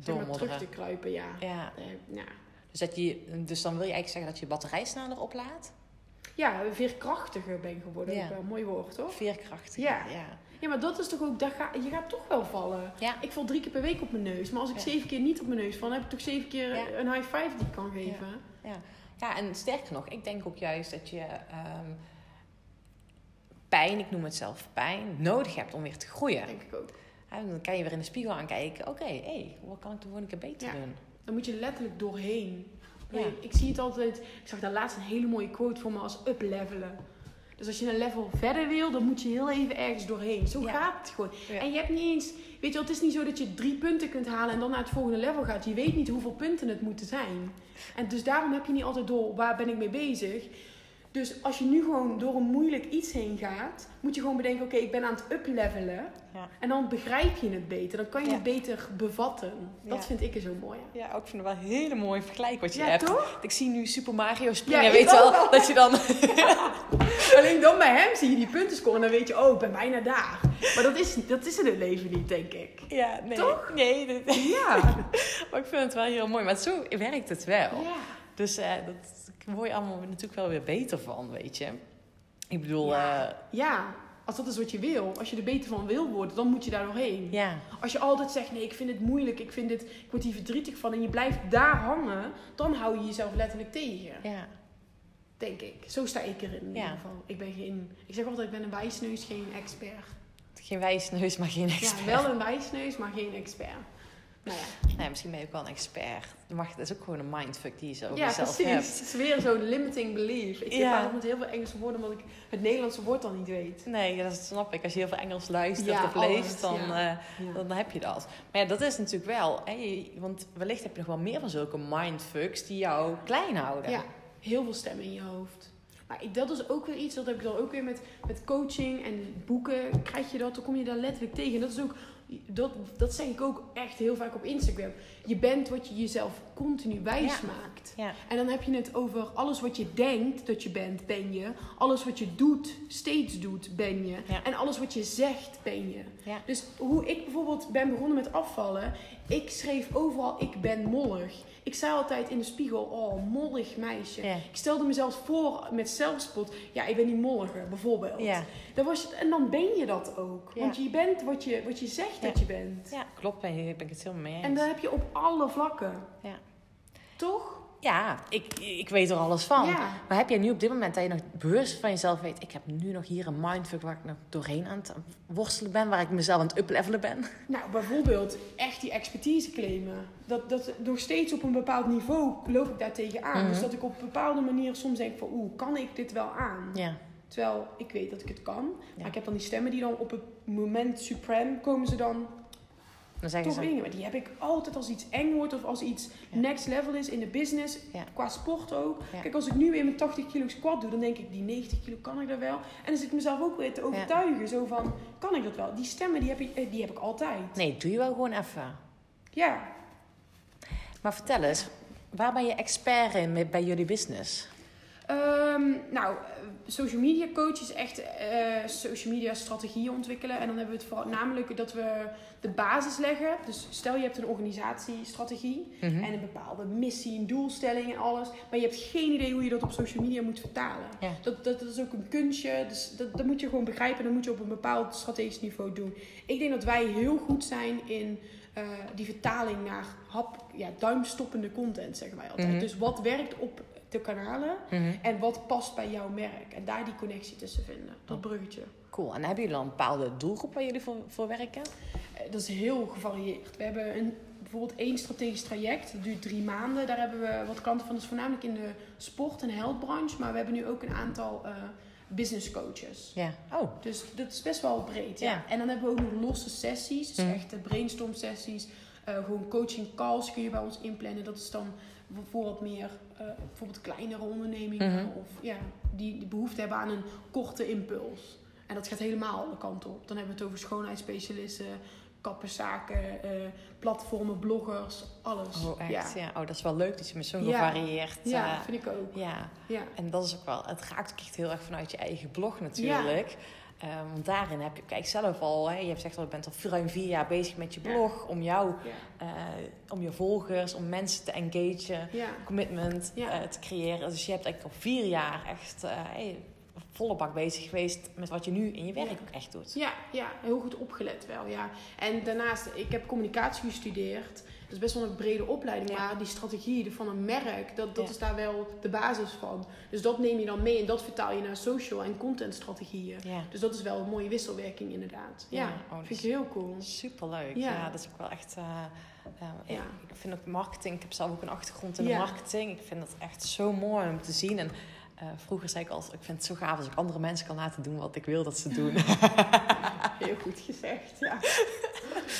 zeg maar, terug te kruipen, ja. Ja, ja. dus, dat je, dus dan wil je eigenlijk zeggen dat je batterij sneller oplaadt? ja, veerkrachtiger ben geworden. Ja. Ook wel een mooi woord, toch? Veerkracht. Ja. ja. Ja, maar dat is toch ook, daar ga, je gaat toch wel vallen. Ja. Ik val drie keer per week op mijn neus. Maar als ik Ja. zeven keer niet op mijn neus val, dan heb ik toch zeven keer Ja. een high five die ik kan geven. Ja, en sterker nog, ik denk ook juist dat je ehm, pijn, ik noem het zelf pijn, nodig hebt om weer te groeien. Denk ik ook. En dan kan je weer in de spiegel aankijken. Oké, hé, wat kan ik de volgende keer beter Ja. doen? Dan moet je letterlijk doorheen. Ja. Ik zie het altijd. Ik zag daar laatst een hele mooie quote voor me als uplevelen. Dus als je een level verder wil, dan moet je heel even ergens doorheen. Zo Ja. gaat het gewoon. Ja. En je hebt niet eens. Weet je, wel, het is niet zo dat je drie punten kunt halen en dan naar het volgende level gaat. Je weet niet hoeveel punten het moeten zijn. En dus daarom heb je niet altijd door waar ben ik mee bezig. Dus als je nu gewoon door een moeilijk iets heen gaat, moet je gewoon bedenken: oké, ik ben aan het uplevelen. Ja. En dan begrijp je het beter. Dan kan je Ja. het beter bevatten. Dat Ja. vind ik er zo mooi. Ja, ook vind het wel een hele mooie vergelijk wat je Ja, hebt. toch? Ik zie nu Super Mario springen. Ja, weet wel, dat je dan... Alleen dan bij hem zie je die punten scoren en dan weet je: oh, ik ben bijna daar. Maar dat is, dat is in het leven niet, denk ik. Ja, nee. Toch? Nee, dit- Ja. maar ik vind het wel heel mooi. Maar zo werkt het wel. ja. Dus eh dat word je allemaal natuurlijk wel weer beter van, weet je. Ik bedoel, Ja. eh, Ja, als dat is wat je wil, als je er beter van wil worden, dan moet je daar doorheen. ja. Als je altijd zegt, nee, ik vind het moeilijk, ik, vind dit, ik word hier verdrietig van en je blijft daar hangen, dan hou je jezelf letterlijk tegen. Ja. Denk ik. Zo sta ik erin in Ja. ieder geval. Ik ben geen, ik zeg altijd, ik ben een wijsneus, geen expert. Geen wijsneus, maar geen expert. Ja, wel een wijsneus, maar geen expert. Nou ja, Nee, misschien ben je ook wel een expert. Dat, mag, dat is ook gewoon een mindfuck die je zo over ja jezelf precies. hebt. Het is weer zo'n limiting belief. Ik zit Ja. altijd met heel veel Engelse woorden, omdat ik het Nederlandse woord dan niet weet. Nee, dat snap ik. Als je heel veel Engels luistert Ja, of leest, dan, ja. eh, dan heb je dat. Maar ja, dat is natuurlijk wel... Hè, want wellicht heb je nog wel meer van zulke mindfucks die jou klein houden. Ja, heel veel stemmen in je hoofd. Maar dat is ook weer iets, dat heb ik dan ook weer met, met coaching en boeken. Krijg je dat, dan kom je daar letterlijk tegen. En dat is ook, dat, dat zeg ik ook echt heel vaak op Instagram. Je bent wat je jezelf continu wijs Ja. maakt. Ja. En dan heb je het over alles wat je denkt dat je bent, ben je. Alles wat je doet, steeds doet, ben je. Ja. En alles wat je zegt, ben je. Dus hoe ik bijvoorbeeld ben begonnen met afvallen. Ik schreef overal, ik ben mollig. Ik zei altijd in de spiegel, oh, mollig meisje. Ja. Ik stelde mezelf voor met zelfspot. Ja, ik ben die mollige, bijvoorbeeld. Ja. Dan was en dan ben je dat ook. Want je bent wat je, wat je zegt dat je bent. ja, klopt. Ben, ben ik het helemaal mee eens. En dat heb je op alle vlakken. Ja. Toch? Ja, ik, ik weet er alles van. Ja. Maar heb jij nu op dit moment dat je nog bewust van jezelf weet... ik heb nu nog hier een mindfuck waar ik nog doorheen aan het worstelen ben... waar ik mezelf aan het uplevelen ben? Nou, bijvoorbeeld echt die expertise claimen. Dat, dat nog steeds op een bepaald niveau loop ik daar tegenaan. Mhm. Dus dat ik op een bepaalde manier soms denk van... Oeh, kan ik dit wel aan? Ja. Terwijl ik weet dat ik het kan. Ja. Maar ik heb dan die stemmen die dan op het moment supreme komen ze dan Dan zeggen ze... dingen. Maar die heb ik altijd als iets eng wordt of als iets Ja. next level is in de business. Ja. Qua sport ook. Ja. Kijk, als ik nu weer mijn 80 kilo squat doe, dan denk ik die 90 kilo kan ik dat wel. En dan zit ik mezelf ook weer te overtuigen. Zo van, kan ik dat wel? Die stemmen die heb ik, eh, die heb ik altijd. Nee, doe je wel gewoon even. Ja. Maar vertel eens, waar ben je expert in bij jullie business? Ehm, nou, social media coach is echt eh, social media strategieën ontwikkelen. En dan hebben we het vooral namelijk dat we de basis leggen. Dus stel je hebt een organisatiestrategie Mhm. en een bepaalde missie, een doelstelling en alles. Maar je hebt geen idee hoe je dat op social media moet vertalen. Ja. Dat, dat, dat is ook een kunstje. Dus dat, dat moet je gewoon begrijpen. En dat moet je op een bepaald strategisch niveau doen. Ik denk dat wij heel goed zijn in eh, die vertaling naar hap, ja, duimstoppende content, zeggen wij altijd. Mhm. Dus wat werkt op de kanalen Mhm. en wat past bij jouw merk. En daar die connectie tussen vinden. Dat bruggetje. Cool. En hebben jullie dan een bepaalde doelgroep waar jullie voor, voor werken? Eh, Dat is heel gevarieerd. We hebben een, bijvoorbeeld één strategisch traject. Dat duurt drie maanden. Daar hebben we wat klanten van. Dat is voornamelijk in de sport- en healthbranche. Maar we hebben nu ook een aantal eh, business coaches. Ja. Oh. Dus dat is best wel breed. Ja. En dan hebben we ook nog losse sessies. Dus Mhm. echte brainstorm sessies. Eh, gewoon coaching calls kun je bij ons inplannen. Dat is dan voor wat meer, eh, bijvoorbeeld kleinere ondernemingen. Mhm. Of ja, die, die behoefte hebben aan een korte impuls. En dat gaat helemaal alle kanten op. Dan hebben we het over schoonheidsspecialisten, kapperszaken, eh, platformen, bloggers, alles. Oh, echt? Ja, Ja. Oh, dat is wel leuk dat je met zo'n Ja. gevarieerd... ja eh, vind ik ook. ja. Ja. En dat is ook wel... Het raakt ook echt heel erg vanuit je eigen blog natuurlijk. Eh, want daarin heb je... Kijk, zelf al... Hè, je hebt gezegd, al, je bent al ruim vier jaar bezig met je Ja. blog. Om jou... Ja. eh, om je volgers, om mensen te engagen. Ja. Commitment Ja. eh, te creëren. Dus je hebt eigenlijk al vier jaar echt... eh, hey, volle bak bezig geweest met wat je nu in je werk ook echt doet. Ja, ja, heel goed opgelet wel, ja. En daarnaast, ik heb communicatie gestudeerd. Dat is best wel een brede opleiding, maar die strategie van een merk, dat, dat is daar wel de basis van. Dus dat neem je dan mee en dat vertaal je naar social en content strategieën. Ja. Dus dat is wel een mooie wisselwerking inderdaad. Ja, oh, vind ik heel cool. Superleuk. Ja. Ja. dat is ook wel echt... eh, eh, Ja. Ik vind ook marketing... Ik heb zelf ook een achtergrond in de marketing. Ik vind dat echt zo mooi om te zien. En eh, vroeger zei ik altijd... Ik vind het zo gaaf als ik andere mensen kan laten doen wat ik wil dat ze doen. Heel goed gezegd, ja.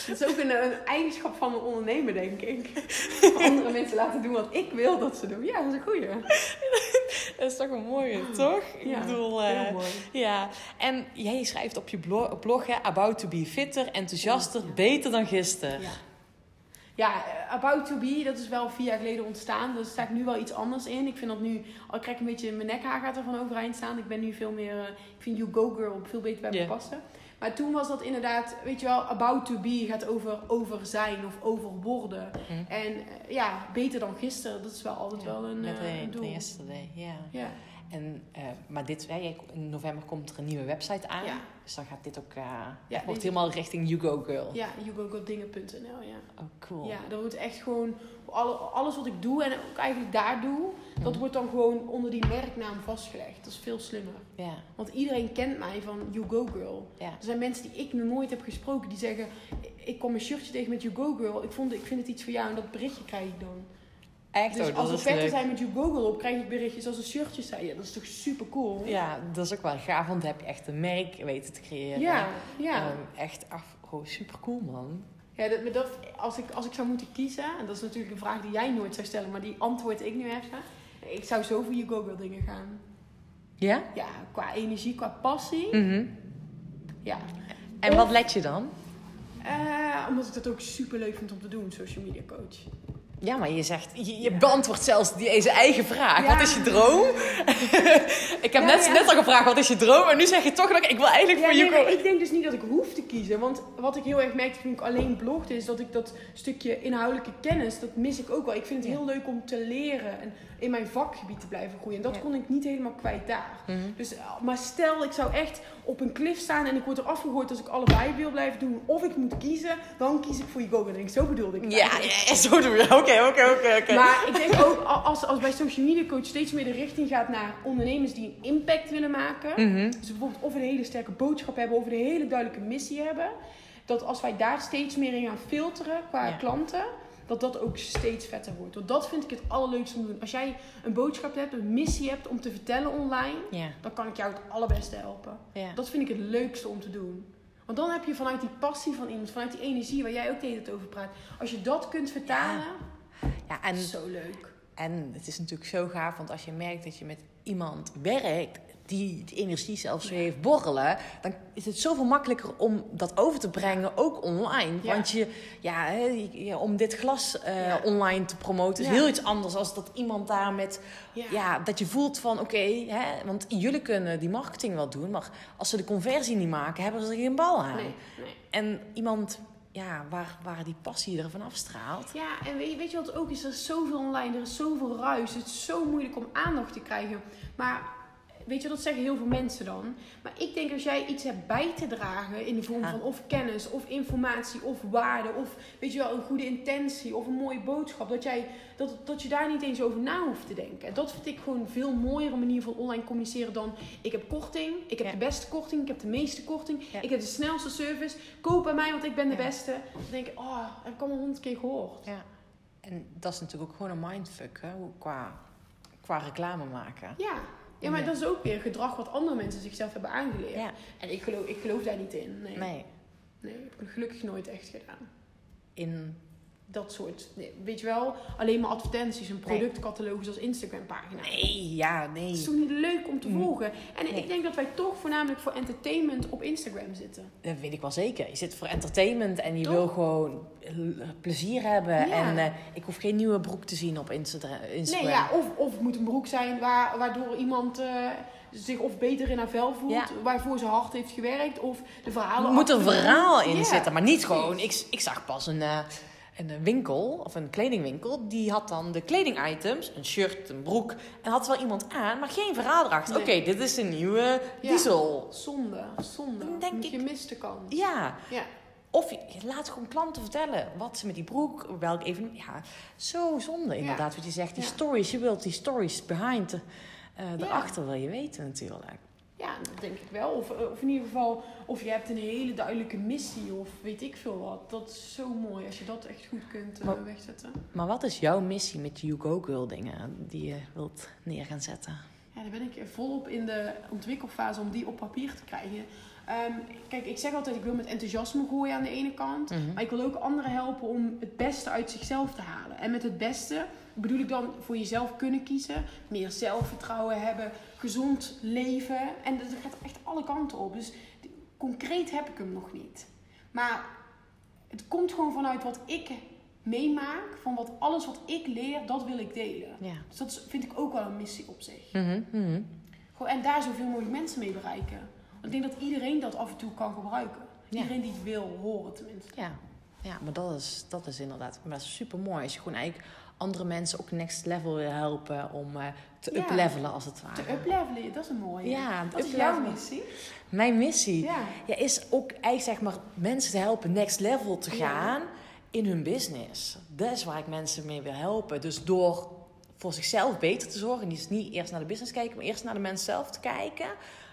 Dat is ook een, een eigenschap van een ondernemer, denk ik. Andere mensen laten doen wat ik wil dat ze doen. Ja, dat is een goeie. Dat is toch een mooie, toch? Ik Ja, bedoel, eh, heel mooi. ja. En jij schrijft op je blog, blog hè, about to be fitter, enthousiaster, Ja. beter dan gisteren. Ja. Ja, About to Be, dat is wel vier jaar geleden ontstaan. Daar sta ik nu wel iets anders in. Ik vind dat nu, al krijg ik een beetje, mijn nekhaar gaat er van overeind staan. Ik ben nu veel meer, eh, ik vind You Go Girl veel beter bij me passen. Maar toen was dat inderdaad, weet je wel, About to Be gaat over over zijn of over worden. Hm. En eh, ja, beter dan gisteren, dat is wel altijd wel een, Met eh, een doel. yesterday, ja. Ja. En, eh, maar dit, hè, in november komt er een nieuwe website aan. Ja. Dus dan gaat dit ook, Ja, het wordt helemaal richting You Go Girl. ja, yougogodingen.nl, ja. Oh, cool. Ja, dat wordt echt gewoon, alle, alles wat ik doe en ook eigenlijk daar doe, dat wordt dan gewoon onder die merknaam vastgelegd. Dat is veel slimmer. Ja, Want iedereen kent mij van You Go Girl. ja. Er zijn mensen die ik nog nooit heb gesproken die zeggen: Ik kom een shirtje tegen met You Go Girl. Ik, vond, ik vind het iets voor jou en dat berichtje krijg ik dan. Echt, dus oh, als er vetten leuk. zijn met You Go Girl op, krijg ik berichtjes als er shirtjes zijn. Ja, dat is toch super cool? Ja, dat is ook wel gaaf, want dan heb je echt een merk weten te creëren. ja. ja. Ehm, echt af, oh, super cool man. Ja, dat, maar dat, als, ik, als ik zou moeten kiezen, en dat is natuurlijk een vraag die jij nooit zou stellen, maar die antwoord ik nu heb, ik zou zo voor You Go Girl dingen gaan. Ja? Ja, qua energie, qua passie. Mhm. Ja. En Of- wat let je dan? Eh, omdat ik dat ook super leuk vind om te doen, social media coach. Ja, maar je zegt, je, je beantwoordt zelfs deze eigen vraag. Ja. Wat is je droom? ik heb Ja, net, ja. net al gevraagd, wat is je droom? En nu zeg je toch nog, ik wil eigenlijk voor nee, go. ik denk dus niet dat ik hoef te kiezen. Want wat ik heel erg merkte toen ik alleen blogde, is dat ik dat stukje inhoudelijke kennis, dat mis ik ook wel. Ik vind het heel leuk om te leren en in mijn vakgebied te blijven groeien. En dat Ja. kon ik niet helemaal kwijt daar. Mhm. Dus, eh, maar stel, ik zou echt op een klif staan en ik word er afgegooid als ik allebei wil blijven doen. Of ik moet kiezen, dan kies ik voor je. En denk ik, zo bedoelde ik Ja, ja, zo doen we. Oké, oké, oké. Maar ik denk ook, als, als bij social media coach steeds meer de richting gaat naar ondernemers die een impact willen maken. Mhm. Dus bijvoorbeeld of een hele sterke boodschap hebben of een hele duidelijke missie hebben. Dat als wij daar steeds meer in gaan filteren qua Ja. klanten, dat dat ook steeds vetter wordt. Want dat vind ik het allerleukste om te doen. Als jij een boodschap hebt, een missie hebt om te vertellen online, Ja, dan kan ik jou het allerbeste helpen. ja. Dat vind ik het leukste om te doen. Want dan heb je vanuit die passie van iemand, vanuit die energie waar jij ook hele tijd over praat. Als je dat kunt vertalen, ja en, zo leuk. en het is natuurlijk zo gaaf, want als je merkt dat je met iemand werkt die die energie zelfs weer heeft borrelen, dan is het zoveel makkelijker om dat over te brengen, ook online. Ja. Want je, ja, om dit glas eh, Ja. online te promoten is heel iets anders als dat iemand daar met Ja. dat je voelt van oké, hè, want jullie kunnen die marketing wel doen, maar als ze de conversie niet maken, hebben ze er geen bal aan. Nee, nee. En iemand ja, waar, waar die passie er van afstraalt. Ja, en weet je, weet je wat ook is? Er is zoveel online, er is zoveel ruis. Het is zo moeilijk om aandacht te krijgen. Maar weet je, dat zeggen heel veel mensen dan. Maar ik denk als jij iets hebt bij te dragen in de vorm Ja. van of kennis, of informatie, of waarde, of weet je wel, een goede intentie, of een mooie boodschap, dat, jij, dat, dat je daar niet eens over na hoeft te denken. En dat vind ik gewoon een veel mooiere manier van online communiceren dan ik heb korting, ik heb Ja. de beste korting, ik heb de meeste korting, Ja. ik heb de snelste service, koop bij mij want ik ben de beste. Dan denk ik, oh, heb ik allemaal honderd keer gehoord. Ja. En dat is natuurlijk ook gewoon een mindfuck, hè, qua, qua reclame maken. Ja. Ja, maar dat is ook weer gedrag wat andere mensen zichzelf hebben aangeleerd. Ja, En ik geloof, ik geloof daar niet in. Nee. nee. nee. ik heb het gelukkig nooit echt gedaan. In, Dat soort, nee, weet je wel, alleen maar advertenties, Nee. productcatalogus als Instagram pagina. nee, ja, Het is nee. toch niet leuk om te Mm. volgen? En Nee. ik denk dat wij toch voornamelijk voor entertainment op Instagram zitten. Dat weet ik wel zeker. Je zit voor entertainment en je Toch? wil gewoon plezier hebben. Ja. En eh, ik hoef geen nieuwe broek te zien op Instagram. Nee, ja, of, of het moet een broek zijn waar, waardoor iemand eh, zich of beter in haar vel voelt, Ja. waarvoor ze hard heeft gewerkt, of de verhalen. Er moet een verhaal in zitten, maar niet gewoon. Ik, ik zag pas een, eh, een winkel, of een kledingwinkel, die had dan de kledingitems, een shirt, een broek, en had wel iemand aan, maar geen verhaal erachter. Nee. Oké, dit is een nieuwe Ja. diesel. Zonde, zonde. Denk je ik- mist de kans. Ja, Ja. of je, je laat gewoon klanten vertellen wat ze met die broek, welk even, ja, zo zonde inderdaad wat je zegt. Die stories, je wilt die stories behind, eh Ja. erachter wil je weten natuurlijk. Ja, dat denk ik wel. Of, eh, of in ieder geval, of je hebt een hele duidelijke missie of weet ik veel wat. Dat is zo mooi als je dat echt goed kunt eh, Maar- wegzetten. Maar wat is jouw missie met You Go Girl dingen die je wilt neer gaan zetten? ja, daar ben ik volop in de ontwikkelfase om die op papier te krijgen. Ehm, kijk, ik zeg altijd, ik wil met enthousiasme gooien aan de ene kant. Mhm. Maar ik wil ook anderen helpen om het beste uit zichzelf te halen. En met het beste bedoel ik dan voor jezelf kunnen kiezen. Meer zelfvertrouwen hebben. Gezond leven. En dat gaat echt alle kanten op. Dus concreet heb ik hem nog niet. Maar het komt gewoon vanuit wat ik meemaak. Van wat alles wat ik leer, dat wil ik delen. Ja. Dus dat vind ik ook wel een missie op zich. Gewoon, en daar zoveel mogelijk mensen mee bereiken. Want ik denk dat iedereen dat af en toe kan gebruiken. Ja. Iedereen die het wil horen tenminste. Ja, ja maar dat is, dat is inderdaad maar super mooi. Als je gewoon eigenlijk andere mensen ook next level wil helpen om eh, te Ja. uplevelen als het ware. Te uplevelen, dat is een mooie. Ja, Wat is jouw missie? Mijn missie Ja. ja, is ook eigenlijk zeg maar mensen te helpen next level te Ja. gaan in hun business. Dat is waar ik mensen mee wil helpen. Dus door voor zichzelf beter te zorgen. Dus niet eerst naar de business kijken, maar eerst naar de mens zelf te kijken.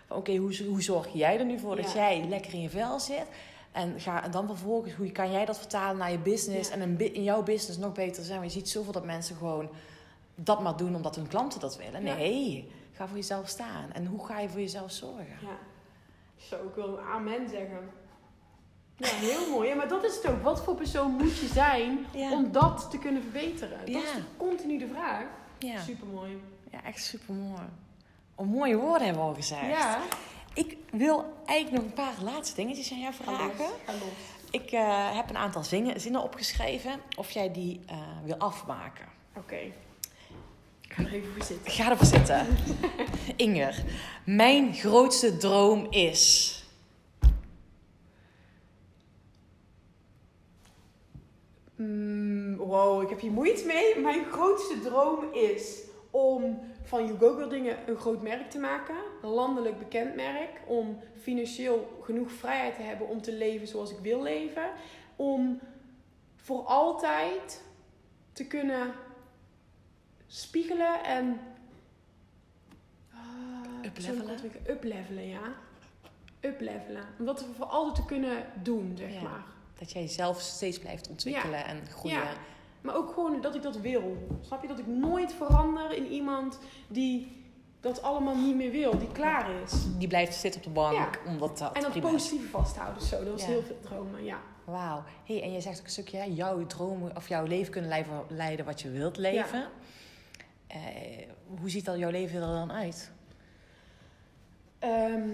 Oké, hoe, hoe zorg jij er nu voor dat jij lekker in je vel zit? En, ga, en dan vervolgens, hoe kan jij dat vertalen naar je business? Ja. En in, in jouw business nog beter zijn. Want je ziet zoveel dat mensen gewoon dat maar doen omdat hun klanten dat willen. Ja. Nee, ga voor jezelf staan. En hoe ga je voor jezelf zorgen? Ja. Zo, ik wil een amen zeggen. Ja, heel mooi. Ja, maar dat is het ook. Wat voor persoon moet je zijn Ja. om dat te kunnen verbeteren? Dat is continu de vraag. Ja. Super mooi. Ja, echt super mooi. Oh, mooie woorden hebben we al gezegd. Ja. Ik wil eigenlijk nog een paar laatste dingetjes aan jou vragen. los. Ik eh, heb een aantal zingen, zinnen opgeschreven. Of jij die eh, wil afmaken. Oké. Ik ga er even voor zitten. Ga ervoor zitten. Inger, mijn grootste droom is. Mm, wow, ik heb hier moeite mee. Mijn grootste droom is om van YouGoGirl dingen een groot merk te maken. Een landelijk bekend merk. Om financieel genoeg vrijheid te hebben om te leven zoals ik wil leven. Om voor altijd te kunnen spiegelen en... Ah, Uplevelen? Uplevelen, ja. Uplevelen. Om dat voor altijd te kunnen doen, zeg Ja. maar. Dat jij jezelf steeds blijft ontwikkelen en groeien. Ja. Maar ook gewoon dat ik dat wil. Snap je? Dat ik nooit verander in iemand die dat allemaal niet meer wil. Die klaar is. Die blijft zitten op de bank. Ja. Omdat dat En dat prima positieve vasthouden. Zo, dat was Ja. heel veel dromen. Ja. Wauw. Hey, en jij zegt ook een stukje, hè, jouw dromen of jouw leven kunnen leiden, wat je wilt leven. Eh, hoe ziet dan jouw leven er dan uit? Ehm,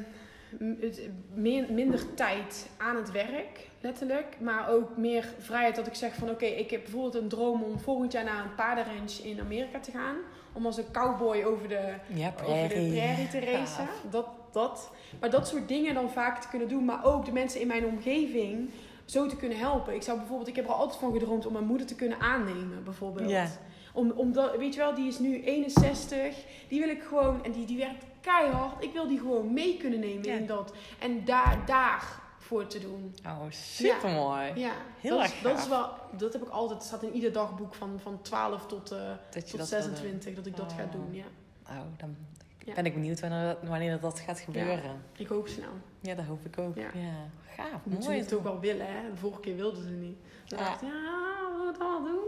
minder tijd aan het werk, letterlijk. Maar ook meer vrijheid dat ik zeg van... Oké, ik heb bijvoorbeeld een droom om volgend jaar naar een paardenranch in Amerika te gaan. Om als een cowboy over de, Ja, over de prairie te racen. Gaaf. Dat, dat. Maar dat soort dingen dan vaak te kunnen doen. Maar ook de mensen in mijn omgeving zo te kunnen helpen. Ik zou bijvoorbeeld, ik heb er altijd van gedroomd om mijn moeder te kunnen aannemen, bijvoorbeeld. Ja. Om, omdat, weet je wel, die is nu 61. Die wil ik gewoon, en die, die werkt keihard. Ik wil die gewoon mee kunnen nemen Ja. in dat. En daar, daar voor te doen. Oh, supermooi. Ja, Heel dat, erg is- dat is wel, dat heb ik altijd. Het staat in ieder dagboek van, van 12 tot, eh, Dat tot dat wil doen. 26 dat ik dat ga Oh. doen. Ja. Oh, dan Ja. ben ik benieuwd wanneer dat, wanneer dat gaat gebeuren. Ik hoop snel. Ja, dat hoop ik ook. Ja, Ja. gaaf. Moet ze Mooi. het ook wel willen, hè? De vorige keer wilden ze niet. Toen Ja. dacht ik, ja, we het al doen.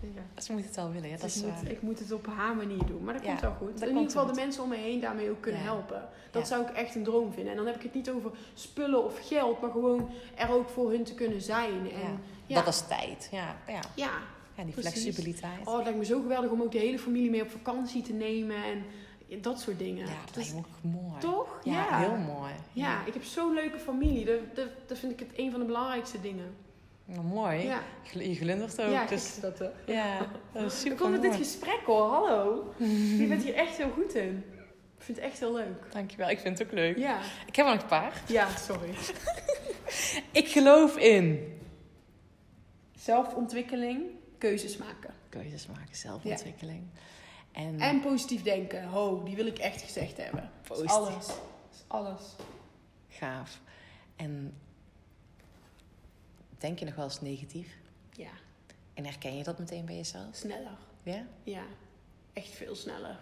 Ja. Ze moeten het wel willen, ja, dat Dus is ik, waar. moet, ik moet het op haar manier doen. Maar dat komt wel goed. In ieder geval de mensen om me heen daarmee ook kunnen helpen. Dat zou ik echt een droom vinden. En dan heb ik het niet over spullen of geld. Maar gewoon er ook voor hun te kunnen zijn. En. Dat is tijd. Ja, ja. ja. die Precies. flexibiliteit. Oh, het lijkt me zo geweldig om ook de hele familie mee op vakantie te nemen. En dat soort dingen. ja, dat me ook mooi. toch? Ja, Ja. heel mooi. Ja, ik heb zo'n leuke familie. Dat, dat, dat vind ik het een van de belangrijkste dingen. Nou, mooi. Ja, Je glundert ook. ja dus, dat, hè. ja, dat is Ik super kom met dit gesprek hoor, hallo. Je bent hier echt heel goed in. Ik vind het echt heel leuk. Dankjewel, ik vind het ook leuk. Ja, Ik heb nog een paar. ja sorry. Ik geloof in. Zelfontwikkeling, keuzes maken. Keuzes maken, zelfontwikkeling. En, En positief denken. Ho, die wil ik echt gezegd hebben. Positief. alles. Dat is alles. gaaf. En denk je nog wel eens negatief? Ja, En herken je dat meteen bij jezelf? sneller. Ja? Ja, echt veel sneller.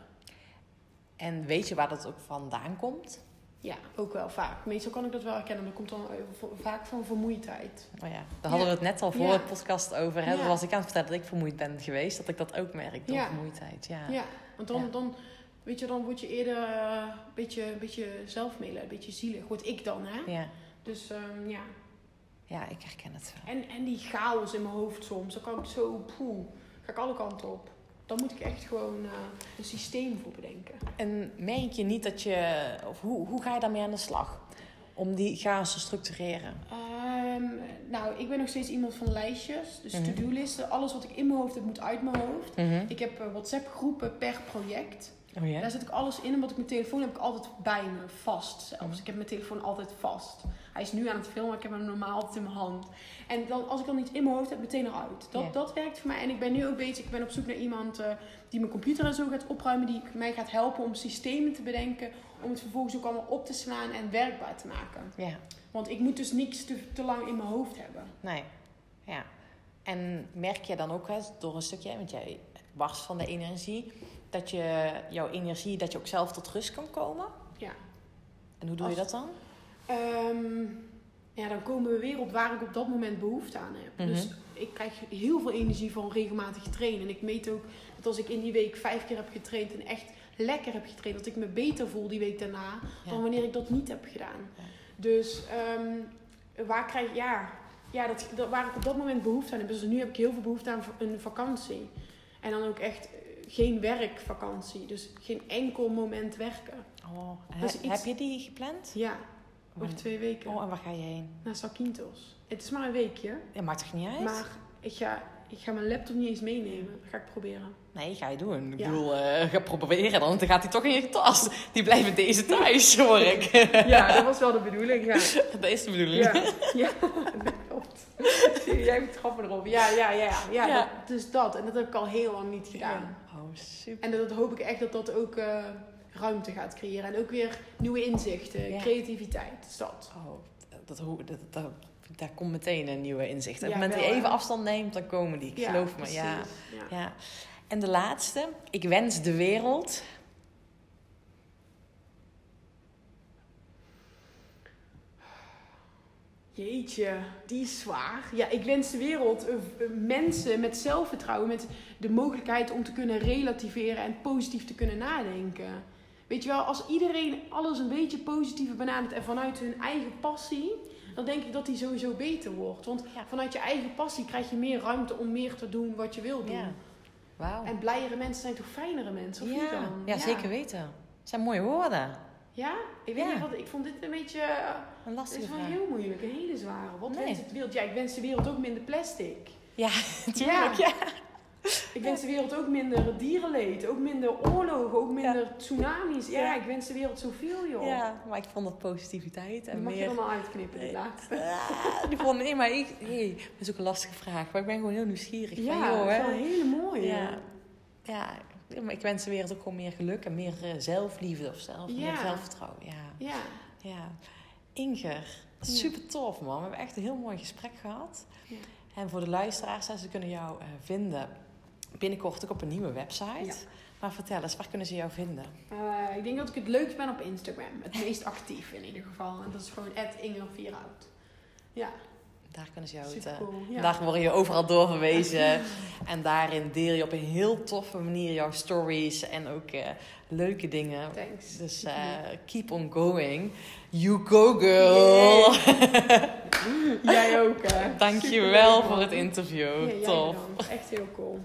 En weet je waar dat ook vandaan komt? Ja, ook wel vaak. Meestal kan ik dat wel herkennen. Dat komt dan vaak van vermoeidheid. Oh ja, daar hadden we het net al voor Ja. de podcast over. Hè? Ja. Was ik aan het vertellen dat ik vermoeid ben geweest. Dat ik dat ook merk door Ja. vermoeidheid. Ja. Ja, want dan, dan weet je, dan word je eerder eh, een beetje, een beetje zelfmelen, een beetje zielig. Word ik dan, hè? Ja. Dus ehm, ja. Ja, ik herken het wel. En, en die chaos in mijn hoofd soms, dan kan ik zo, poeh, ga ik alle kanten op. Dan moet ik echt gewoon eh, een systeem voor bedenken. En merk je niet dat je, of hoe, hoe ga je daarmee aan de slag? Om die chaos te structureren. Ehm, nou, ik ben nog steeds iemand van lijstjes. Dus Mhm. to-do-listen. Alles wat ik in mijn hoofd heb, moet uit mijn hoofd. Mhm. Ik heb eh, WhatsApp-groepen per project. Oh? Daar zet ik alles in. Omdat ik mijn telefoon heb ik altijd bij me, vast zelfs. Mhm. Ik heb mijn telefoon altijd vast. Hij is nu aan het filmen, ik heb hem normaal altijd in mijn hand. En dan, als ik dan iets in mijn hoofd heb, meteen eruit. Dat, Ja. dat werkt voor mij. En ik ben nu ook bezig, ik ben op zoek naar iemand eh, die mijn computer en zo gaat opruimen. Die mij gaat helpen om systemen te bedenken. Om het vervolgens ook allemaal op te slaan en werkbaar te maken. Ja, Want ik moet dus niks te, te lang in mijn hoofd hebben. nee. Ja. En merk je dan ook hè, door een stukje, want jij barst van de energie, dat je jouw energie, dat je ook zelf tot rust kan komen? Ja. En hoe doe je dat dan? Ehm, ja, dan komen we weer op waar ik op dat moment behoefte aan heb. Mhm. Dus ik krijg heel veel energie van regelmatig trainen. En ik meet ook dat als ik in die week vijf keer heb getraind en echt lekker heb getraind, dat ik me beter voel die week daarna Ja. dan wanneer ik dat niet heb gedaan. Ja. Dus ehm, waar krijg ja, ja dat, dat, waar ik op dat moment behoefte aan heb. Dus nu heb ik heel veel behoefte aan een vakantie. En dan ook echt eh, geen werkvakantie. Dus geen enkel moment werken. Oh, he- iets- Heb je die gepland? Ja, over twee weken. Oh, en waar ga je heen? Naar Sakintos. Het is maar een weekje. Ja, maakt toch niet uit? Maar ik ga, ik ga mijn laptop niet eens meenemen. Dat ga ik proberen. Nee, ga je doen. Ik Ja. bedoel, eh, ga proberen, dan gaat hij toch in je tas. Die blijven deze thuis, hoor ik. Ja, dat was wel de bedoeling. Ja, dat is de bedoeling. ja, ja dat klopt. Jij hebt grappen erop. Ja, ja, ja. ja, Ja. Dat, dus dat. En dat heb ik al heel lang niet gedaan. Oh, super. En dat hoop ik echt dat dat ook eh, ruimte gaat creëren. En ook weer nieuwe inzichten, Ja. creativiteit. Dus dat. Oh, dat, dat, dat, dat- daar komt meteen een nieuwe inzicht. Op het moment dat je even afstand neemt, dan komen die. Ik geloof me, ja. ja. En de laatste. Ik wens de wereld... Jeetje, die is zwaar. Ja, ik wens de wereld eh, eh, mensen met zelfvertrouwen, met de mogelijkheid om te kunnen relativeren en positief te kunnen nadenken. Weet je wel, als iedereen alles een beetje positiever benadert en vanuit hun eigen passie, dan denk ik dat die sowieso beter wordt. Want Ja. vanuit je eigen passie krijg je meer ruimte om meer te doen wat je wil doen. Ja. Wauw. En blijere mensen zijn toch fijnere mensen, of niet Ja. dan? ja, zeker weten. Het zijn mooie woorden. Ja? Ik weet niet wat, ik vond dit een beetje... eh, Een Het lastige is wel heel moeilijk, een hele zware. Wat Nee. wens het wereld? Ja, ik wens de wereld ook minder plastic. Ja, natuurlijk. Ja. Ik wens de wereld ook minder dierenleed, ook minder oorlogen, ook minder tsunamis. Ja, Ja. ik wens de wereld zoveel, joh. Ja, maar ik vond dat positiviteit en Die mag meer... je dan al uitknippen, Nee. laatste. Ah, die vond, nee, maar ik, nee, dat is ook een lastige vraag. Maar ik ben gewoon heel nieuwsgierig. van, Ja, joh, dat is wel hele mooie. Ja. Ja, maar ik wens de wereld ook gewoon meer geluk en meer eh, zelfliefde of zelf, meer Ja. zelfvertrouwen. Ja. Ja. ja. Inger, super tof man. We hebben echt een heel mooi gesprek gehad. Ja. En voor de luisteraars, ze kunnen jou eh, vinden binnenkort ook op een nieuwe website. Ja. Maar vertel eens, waar kunnen ze jou vinden? Eh, ik denk dat ik het leukst ben op Instagram. Het meest actief in ieder geval. En dat is gewoon @ingervierhout. Ja, Daar kunnen ze jou het, super eh, cool. Ja. Daar word je overal doorverwezen. en daarin deel je op een heel toffe manier jouw stories en ook eh, leuke dingen. Thanks. Dus eh, keep on going. You go girl. Jij ook, hè. Dankjewel Superleuk, voor het interview. Ja, Tof. Echt heel cool.